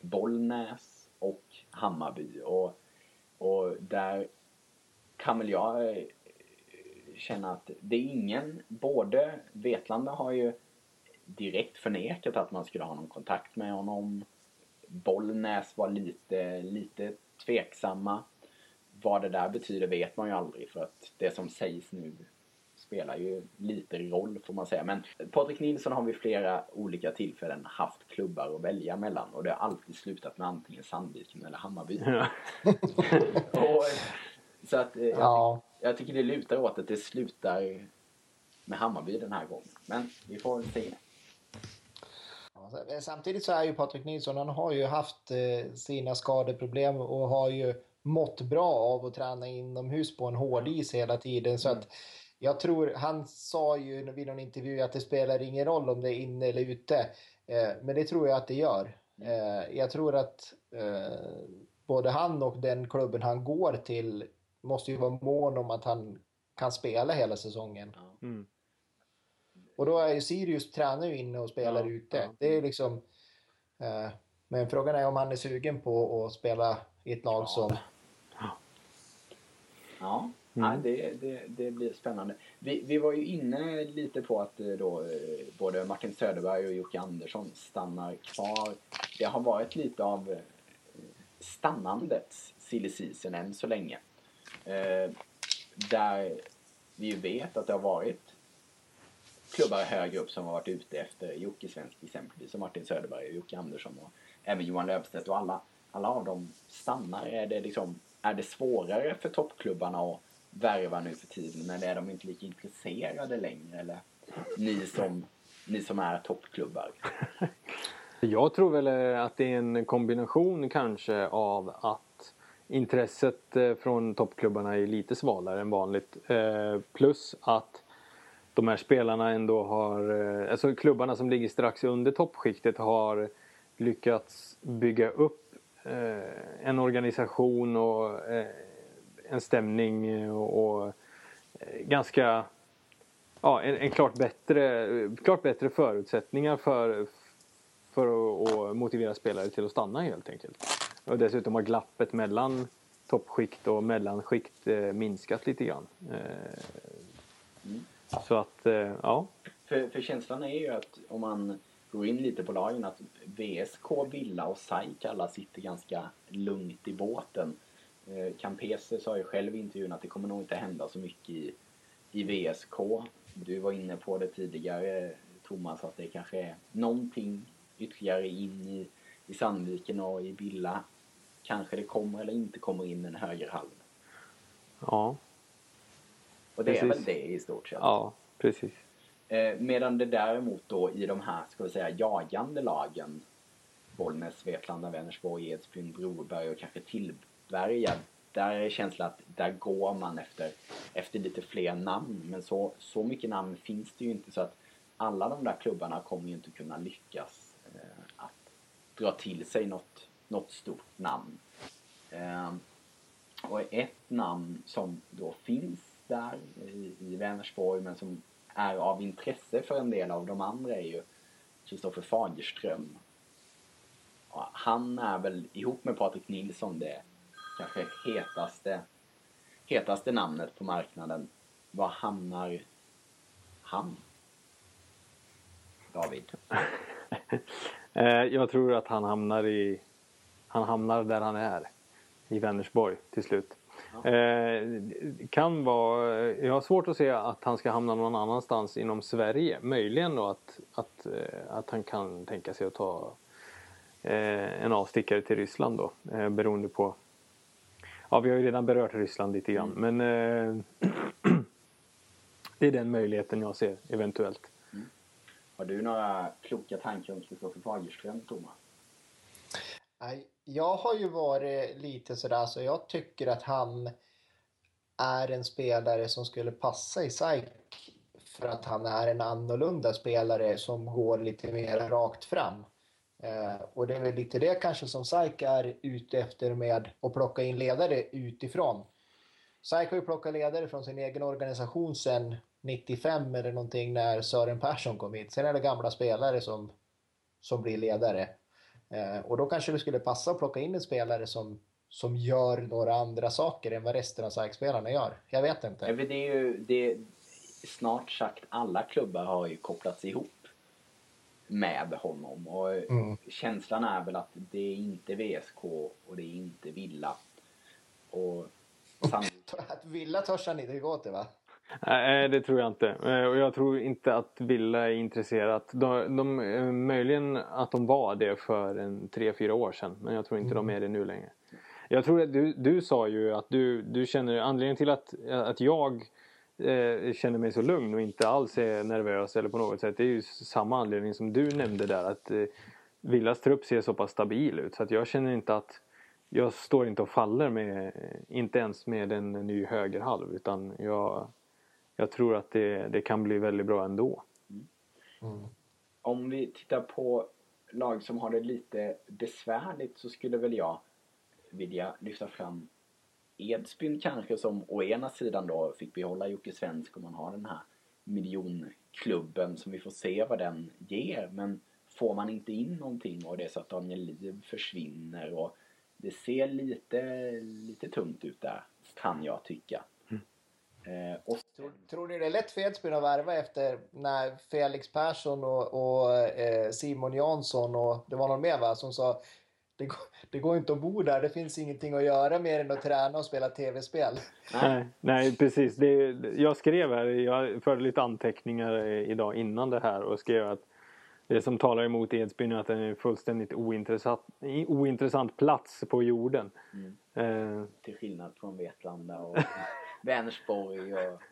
Bollnäs och Hammarby. Och, och där kan väl jag eh, känna att det är ingen, både Vetlanda har ju direkt förnekat att man skulle ha någon kontakt med honom. Bollnäs var lite, lite tveksamma. Vad det där betyder vet man ju aldrig för att det som sägs nu spelar ju lite roll får man säga. Men Patrik Nilsson har vid flera olika tillfällen haft klubbar att välja mellan och det har alltid slutat med antingen Sandviken eller Hammarby. Ja. och, så att eh, jag, ja. jag tycker det lutar åt att det slutar med Hammarby den här gången. Men vi får väl se. Samtidigt så är ju Patrik Nilsson, han har ju haft eh, sina skadeproblem och har ju mått bra av att träna inomhus på en hård is hela tiden. Så att jag tror, han sa ju vid någon intervju att det spelar ingen roll om det är inne eller ute. Eh, men det tror jag att det gör. Eh, jag tror att eh, både han och den klubben han går till måste ju vara mån om att han kan spela hela säsongen. Mm. Och då är ju Sirius tränar ju inne och spelar Ja, ute. ja. Det är liksom... Eh, men frågan är om han är sugen på att spela i ett lag Ja. som... Ja, Mm. nej, det, det, det blir spännande. Vi, vi var ju inne lite på att eh, då, eh, både Martin Söderberg och Jocke Andersson stannar kvar. Det har varit lite av eh, stannandets silly season än så länge. Eh, där vi ju vet att det har varit klubbar högre upp som har varit ute efter Jocke Svensk exempelvis, som Martin Söderberg och Jocke Andersson och även Johan Löfstedt och alla, alla av dem stannar. Är det, liksom, är det svårare för toppklubbarna att värva nu för tiden eller är de inte lika intresserade längre? Eller ni som, ni som är toppklubbar? Jag tror väl att det är en kombination kanske av att intresset eh, från toppklubbarna är lite svalare än vanligt. Eh, plus att de här spelarna ändå har, eh, alltså klubbarna som ligger strax under toppskiktet har lyckats bygga upp Eh, en organisation och eh, en stämning och, och eh, ganska ja, en, en klart, bättre, klart bättre förutsättningar för, för att, att motivera spelare till att stanna helt enkelt. Och dessutom har glappet mellan toppskikt och mellanskikt eh, minskat lite grann. Eh, Mm. Så att, eh, ja. För, för känslan är ju att om man går in lite på lagen att VSK, Villa och SAIK alla sitter ganska lugnt i båten. Eh, Campese sa ju själv i intervjun att det kommer nog inte hända så mycket i, i VSK. Du var inne på det tidigare Thomas att det kanske är någonting ytterligare in i, i Sandviken och i Villa. Kanske det kommer eller inte kommer in en högerhalv. Ja, Och det är Precis. väl det i stort sett. ja precis. Eh, medan det däremot då i de här, ska vi säga, jagande lagen Bollnäs, Vetlanda, Vänersborg, Edsbyn, Broberg och kanske Tillberga. Där är känslan att där går man efter, efter lite fler namn. Men så, så mycket namn finns det ju inte så att alla de där klubbarna kommer ju inte kunna lyckas eh, att dra till sig något, något stort namn. Eh, och ett namn som då finns där i, i Vänersborg men som är av intresse för en del av de andra är ju Kristoffer Fagerström. Han är väl ihop med Patrik Nilsson det kanske hetaste, hetaste namnet på marknaden. Var hamnar han? David? Eh, jag tror att han hamnar i... Han hamnar där han är. I Vänersborg till slut. Eh, kan vara, jag har svårt att se att han ska hamna någon annanstans inom Sverige. Möjligen då att, att, eh, att han kan tänka sig att ta eh, en avstickare till Ryssland då. Eh, beroende på... Ja, vi har ju redan berört Ryssland lite grann. Mm. Men eh, det är den möjligheten jag ser eventuellt. Har du några kloka tankar om Kristoffer Fagerström, Thomas? Jag har ju varit lite sådär så jag tycker att han är en spelare som skulle passa i SAIK för att han är en annorlunda spelare som går lite mer rakt fram. Eh, och det är väl lite det kanske som SAIK är ute efter med att plocka in ledare utifrån. SAIK har ju plockat ledare från sin egen organisation sedan 95 eller någonting när Sören Persson kom hit. Sen är det gamla spelare som, som blir ledare. Eh, och då kanske det skulle passa att plocka in en spelare som, som gör några andra saker än vad resten av SAIK-spelarna gör. Jag vet Ja, inte. för det är ju, det, snart sagt alla klubbar har ju kopplats ihop med honom. Och Mm. känslan är väl att det är inte VSK och det är inte Villa. Och sannolikt, Att Villa törs han inte gå till va? Nej, det tror jag inte. Eh, Och jag tror inte att Villa är intresserat. De, de, eh, möjligen att de var det för en tre, fyra år sedan. Men jag tror inte de är det nu längre. Jag tror att du, du sa ju att du, du känner anledningen till att, att jag eh, känner mig så lugn och inte alls är nervös eller på något sätt. Det är ju samma anledning som du nämnde där. Att eh, Villas trupp ser så pass stabil ut. Så att jag känner inte att jag står inte och faller med, inte ens med en ny högerhalv. Utan jag, jag tror att det, det kan bli väldigt bra ändå. om vi tittar på lag som har det lite besvärligt så skulle väl jag vilja lyfta fram Edsbyn kanske som å ena sidan då fick behålla Jocke Svensk och man har den här miljonklubben som vi får se vad den ger. Men får man inte in någonting och det är så att Daniel Liv försvinner och det ser lite, lite tungt ut där kan jag tycka. Eh, och Tror, tror ni det är lätt för Edsbyn att värva efter när Felix Persson och, och eh, Simon Jansson och det var någon mer va som sa det går, det går inte att bo där, det finns ingenting att göra mer än att träna och spela tv-spel. Nej, nej precis. Det, jag skrev här, jag förde lite anteckningar eh, idag innan det här och skrev att det som talar emot Edsbyn är att den är en fullständigt ointressant, ointressant plats på jorden. Mm. Eh, till skillnad från Vetlanda och Vänersborg och...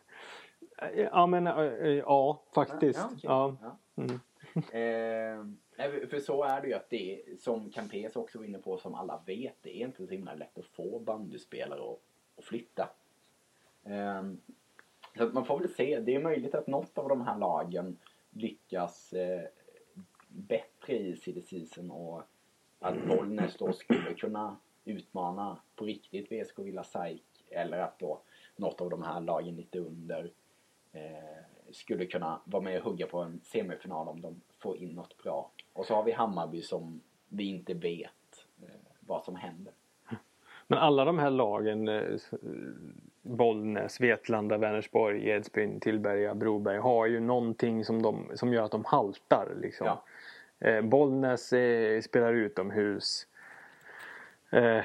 ja men eh, ja, faktiskt. Ja, okej. Ja. Mm. Eh, för så är det ju att det är, som Campes också var inne på, som alla vet, det är inte så himla lätt att få bandyspelare att, att flytta. Eh, så att man får väl se, det är möjligt att något av de här lagen lyckas eh, bättre i silly season och att Bollnäs då skulle kunna utmana på riktigt VSK Villa SAIK eller att då något av de här lagen lite under eh, skulle kunna vara med och hugga på en semifinal om de får in något bra. Och så har vi Hammarby som vi inte vet eh, vad som händer. Men alla de här lagen, eh, s- Bollnäs, Vetlanda, Vänersborg, Edsbyn, Tillberga, Broberg har ju någonting som, de, som gör att de haltar. Liksom. Ja. Eh, Bollnäs eh, spelar utomhus. Eh, eh,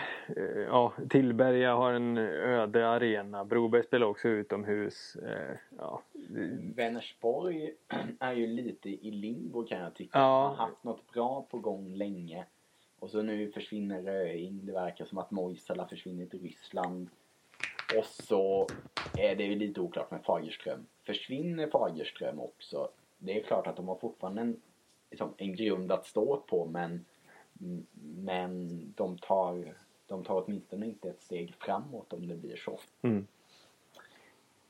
ja, Tillberga har en öde arena. Broberg spelar också utomhus. Eh, ja. Vänersborg är ju lite i limbo kan jag tycka. Ja. De har haft något bra på gång länge. Och så nu försvinner Röing. Det verkar som att Moisala försvinner till Ryssland. Och så är det ju lite oklart med Fagerström. Försvinner Fagerström också? Det är klart att de har fortfarande en, liksom, en grund att stå på men, men de, tar, de tar åtminstone inte ett steg framåt om det blir så. Mm.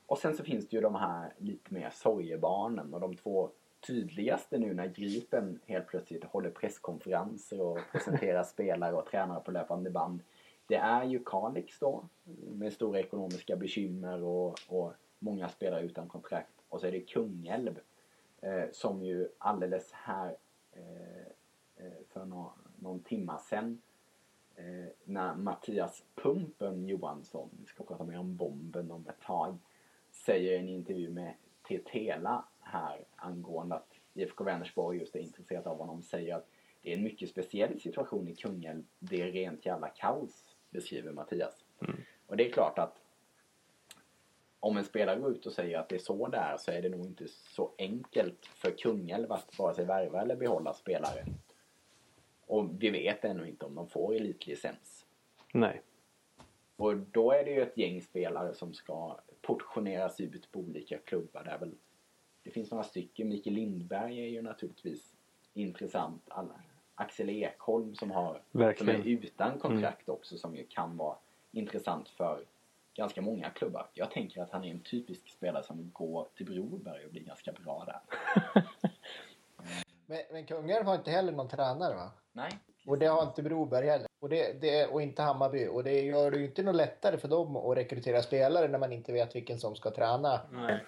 Och sen så finns det ju de här lite mer sorgebarnen och de två tydligaste nu när Gripen helt plötsligt håller presskonferenser och presenterar spelare och tränare på löpande band. Det är ju Kalix då med stora ekonomiska bekymmer och, och många spelare utan kontrakt. Och så är det Kungälv eh, som ju alldeles här eh, eh för no någon timma sedan eh, när Mattias Pumpen Johansson, vi ska prata mer om bomben om ett tag, säger i en intervju med Tetela här angående att IFK Vänersborg just är intresserat av honom säger att det är en mycket speciell situation i Kungälv. Det är rent jävla kaos, beskriver Mattias. Mm. Och det är klart att om en spelare går ut och säger att det är så det är så är det nog inte så enkelt för Kungälv att vare sig värva eller behålla spelare. Och vi vet ännu inte om de får elitlicens. Nej. Och då är det ju ett gäng spelare som ska portioneras ut på olika klubbar. Det, är väl, det finns några stycken. Mikael Lindberg är ju naturligtvis intressant. Alla, Axel Ekholm som, har, som är utan kontrakt mm. också som ju kan vara intressant för ganska många klubbar. Jag tänker att han är en typisk spelare som går till Broberg och blir ganska bra där. men, men Kungälv har inte heller någon tränare va? Nej. Och det har inte Broberg heller. Och, det, det, och inte Hammarby. Och det gör det ju inte något lättare för dem att rekrytera spelare när man inte vet vilken som ska träna. Nej.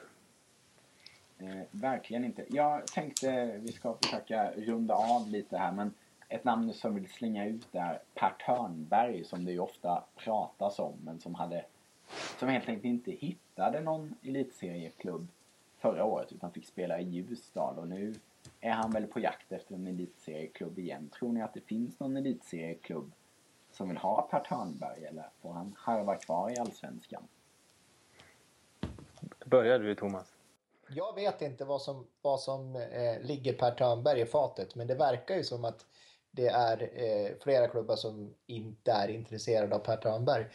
Eh, verkligen inte. Jag tänkte vi ska försöka runda av lite här men ett namn som vill slänga ut är Per Törnberg som det ju ofta pratas om men som hade som helt enkelt inte hittade någon elitserieklubb förra året utan fick spela i Ljusdal och nu är han väl på jakt efter en elitserieklubb igen. Tror ni att det finns någon elitserieklubb som vill ha Per Törnberg eller får han harva kvar i Allsvenskan? Börjar du Thomas? Jag vet inte vad som, vad som eh, ligger Per Törnberg i fatet men det verkar ju som att det är eh, flera klubbar som inte är intresserade av Per Törnberg.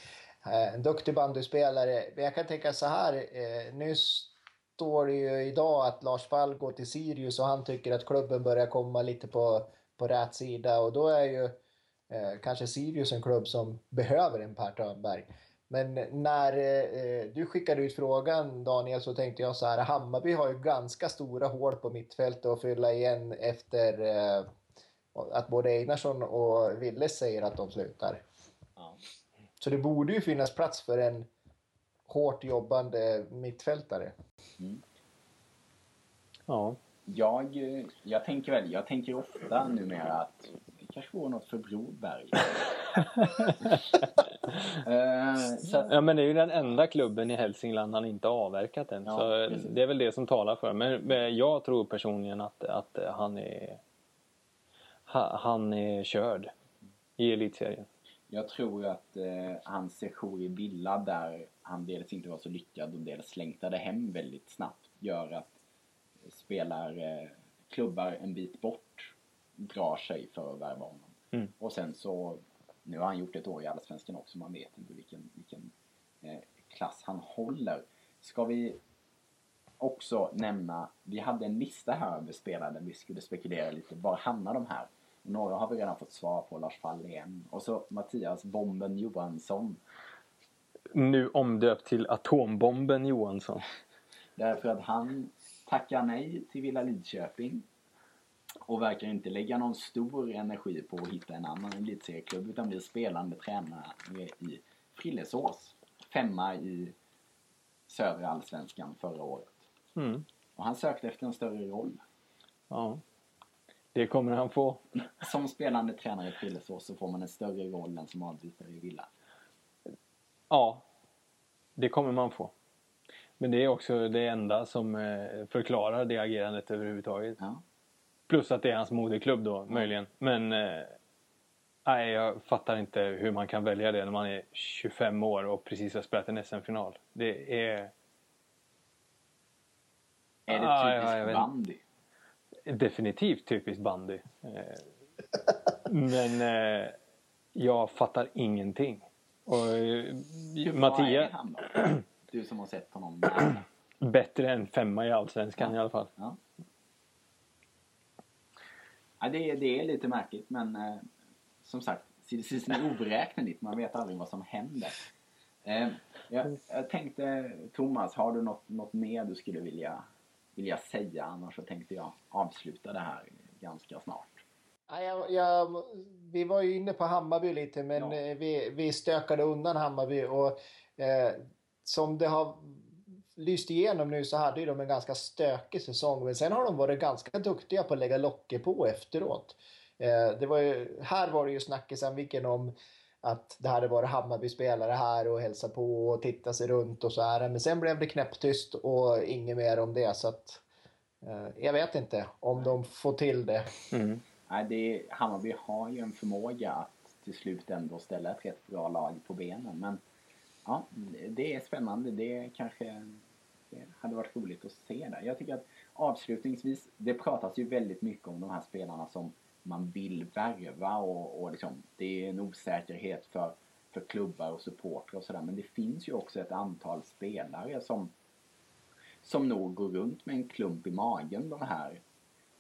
Eh, en duktig bandyspelare. Men jag kan tänka så här. Eh, nu står det ju idag att Lars Fall går till Sirius och han tycker att klubben börjar komma lite på, på rätt sida och då är ju eh, kanske Sirius en klubb som behöver en Per Törnberg. Men när eh, du skickade ut frågan Daniel så tänkte jag så här, Hammarby har ju ganska stora hål på mittfältet att fylla igen efter eh, att både Einarsson och Ville säger att de slutar. Ja. Så det borde ju finnas plats för en hårt jobbande mittfältare. Mm. Ja. Jag, jag tänker väl, jag tänker ofta numera att det kanske vore något för Broberg. uh, så Ja men det är ju den enda klubben i Hälsingland han inte avverkat än. Ja, så precis. det är väl det som talar för. Men, men jag tror personligen att, att han är han är körd i elitserien. Jag tror att eh, hans sejour i Villa där han dels inte var så lyckad och dels längtade hem väldigt snabbt gör att spelar klubbar en bit bort drar sig för att värva honom. Mm. Och sen så, nu har han gjort ett år i Allsvenskan också, man vet inte vilken, vilken eh, klass han håller. Ska vi också nämna, vi hade en lista här över spelare där vi skulle spekulera lite, var hamnar de här? Några har vi redan fått svar på, Lars Fahlén. Och så Mattias Bomben Johansson. Nu omdöpt till Atombomben Johansson. Därför att han tackar nej till Villa Lidköping. Och verkar inte lägga någon stor energi på att hitta en annan elitserieklubb utan blir spelande tränare i Frillesås. Femma i södra allsvenskan förra året. Mm. Och han sökte efter en större roll. Ja. Det kommer han få. Som spelande tränare i Frillesås så får man en större roll än som avbytare i Villa. Ja, det kommer man få. Men det är också det enda som eh, förklarar det agerandet överhuvudtaget. Ja. Plus att det är hans moderklubb då, ja. möjligen. Men eh, nej, jag fattar inte hur man kan välja det när man är 25 år och precis har spelat en SM-final. Det är... Är det ah, typiskt ja, bandy? Definitivt typiskt bandy. Eh, men eh, jag fattar ingenting. Och eh, Hur Mattias... är han då? Du som har sett honom. Bättre än femma i Allsvenskan ja. i alla fall. Ja. ja det, är, det är lite märkligt men eh, som sagt, season är oberäkneligt. Man vet aldrig vad som händer. Eh, jag, jag tänkte, Thomas, har du något, något mer du skulle vilja vilja säga. Annars så tänkte jag avsluta det här ganska snart. Jag, jag, vi var ju inne på Hammarby lite, men Ja. eh, vi, vi stökade undan Hammarby. Och, eh, som det har lyst igenom nu så hade ju de en ganska stökig säsong. Men sen har de varit ganska duktiga på att lägga locket på efteråt. Eh, det var ju, här var det ju snack i Sandviken om att det hade varit Hammarby-spelare här och hälsa på och titta sig runt och så här. Men sen blev det knäpptyst och inget mer om det. Så att, eh, jag vet inte om de får till det. Mm. Nej, det, Hammarby har ju en förmåga att till slut ändå ställa ett rätt bra lag på benen. Men ja, det är spännande. Det kanske det hade varit roligt att se det. Jag tycker att avslutningsvis, det pratas ju väldigt mycket om de här spelarna som man vill värva och, och liksom, det är en osäkerhet för, för klubbar och supportrar och sådär. Men det finns ju också ett antal spelare som, som nog går runt med en klump i magen de här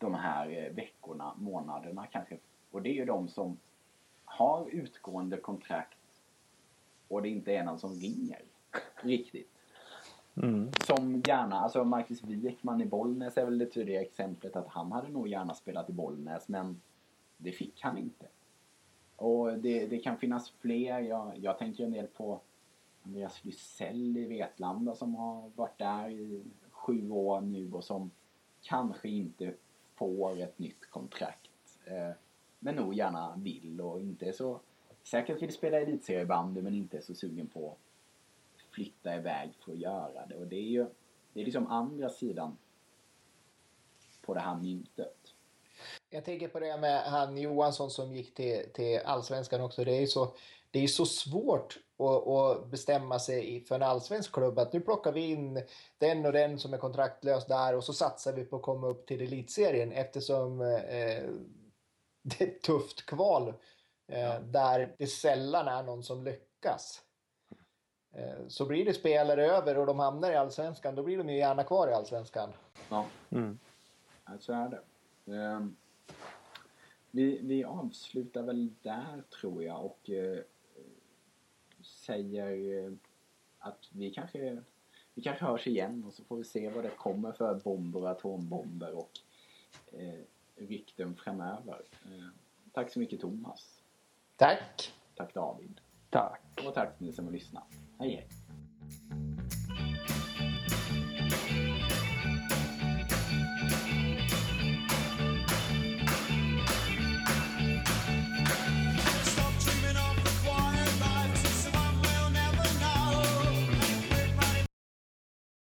de här eh, veckorna, månaderna kanske. Och det är ju de som har utgående kontrakt och det inte är någon som ringer riktigt. Mm. Som gärna, alltså Marcus Wikman i Bollnäs är väl det tydliga exemplet att han hade nog gärna spelat i Bollnäs men det fick han inte. Och det, det kan finnas fler, jag, jag tänker en del på Andreas Lysell i Vetlanda som har varit där i sju år nu och som kanske inte får ett nytt kontrakt. Eh, men nog gärna vill och inte är så säkert vill spela elitseriebandy men inte är så sugen på att flytta iväg för att göra det. Och det är ju det är liksom andra sidan på det här myntet. Jag tänker på det med han Johansson som gick till, till allsvenskan också. Det är ju så, det är så svårt att, att bestämma sig i- för en allsvensk klubb att nu plockar vi in den och den som är kontraktlös där och så satsar vi på att komma upp till elitserien eftersom eh, det är ett tufft kval eh, där det sällan är någon som lyckas. Eh, så blir det spelare över och de hamnar i allsvenskan, då blir de ju gärna kvar i allsvenskan. Ja, Mm. ja, så är det. Ehm, vi, vi avslutar väl där tror jag och eh, säger eh, att vi kanske, vi kanske hörs igen och så får vi se vad det kommer för bomber och atombomber och eh, rykten framöver. Eh, tack så mycket Thomas. Tack! Tack David. Tack. Och tack ni som har lyssnat. Hej hej.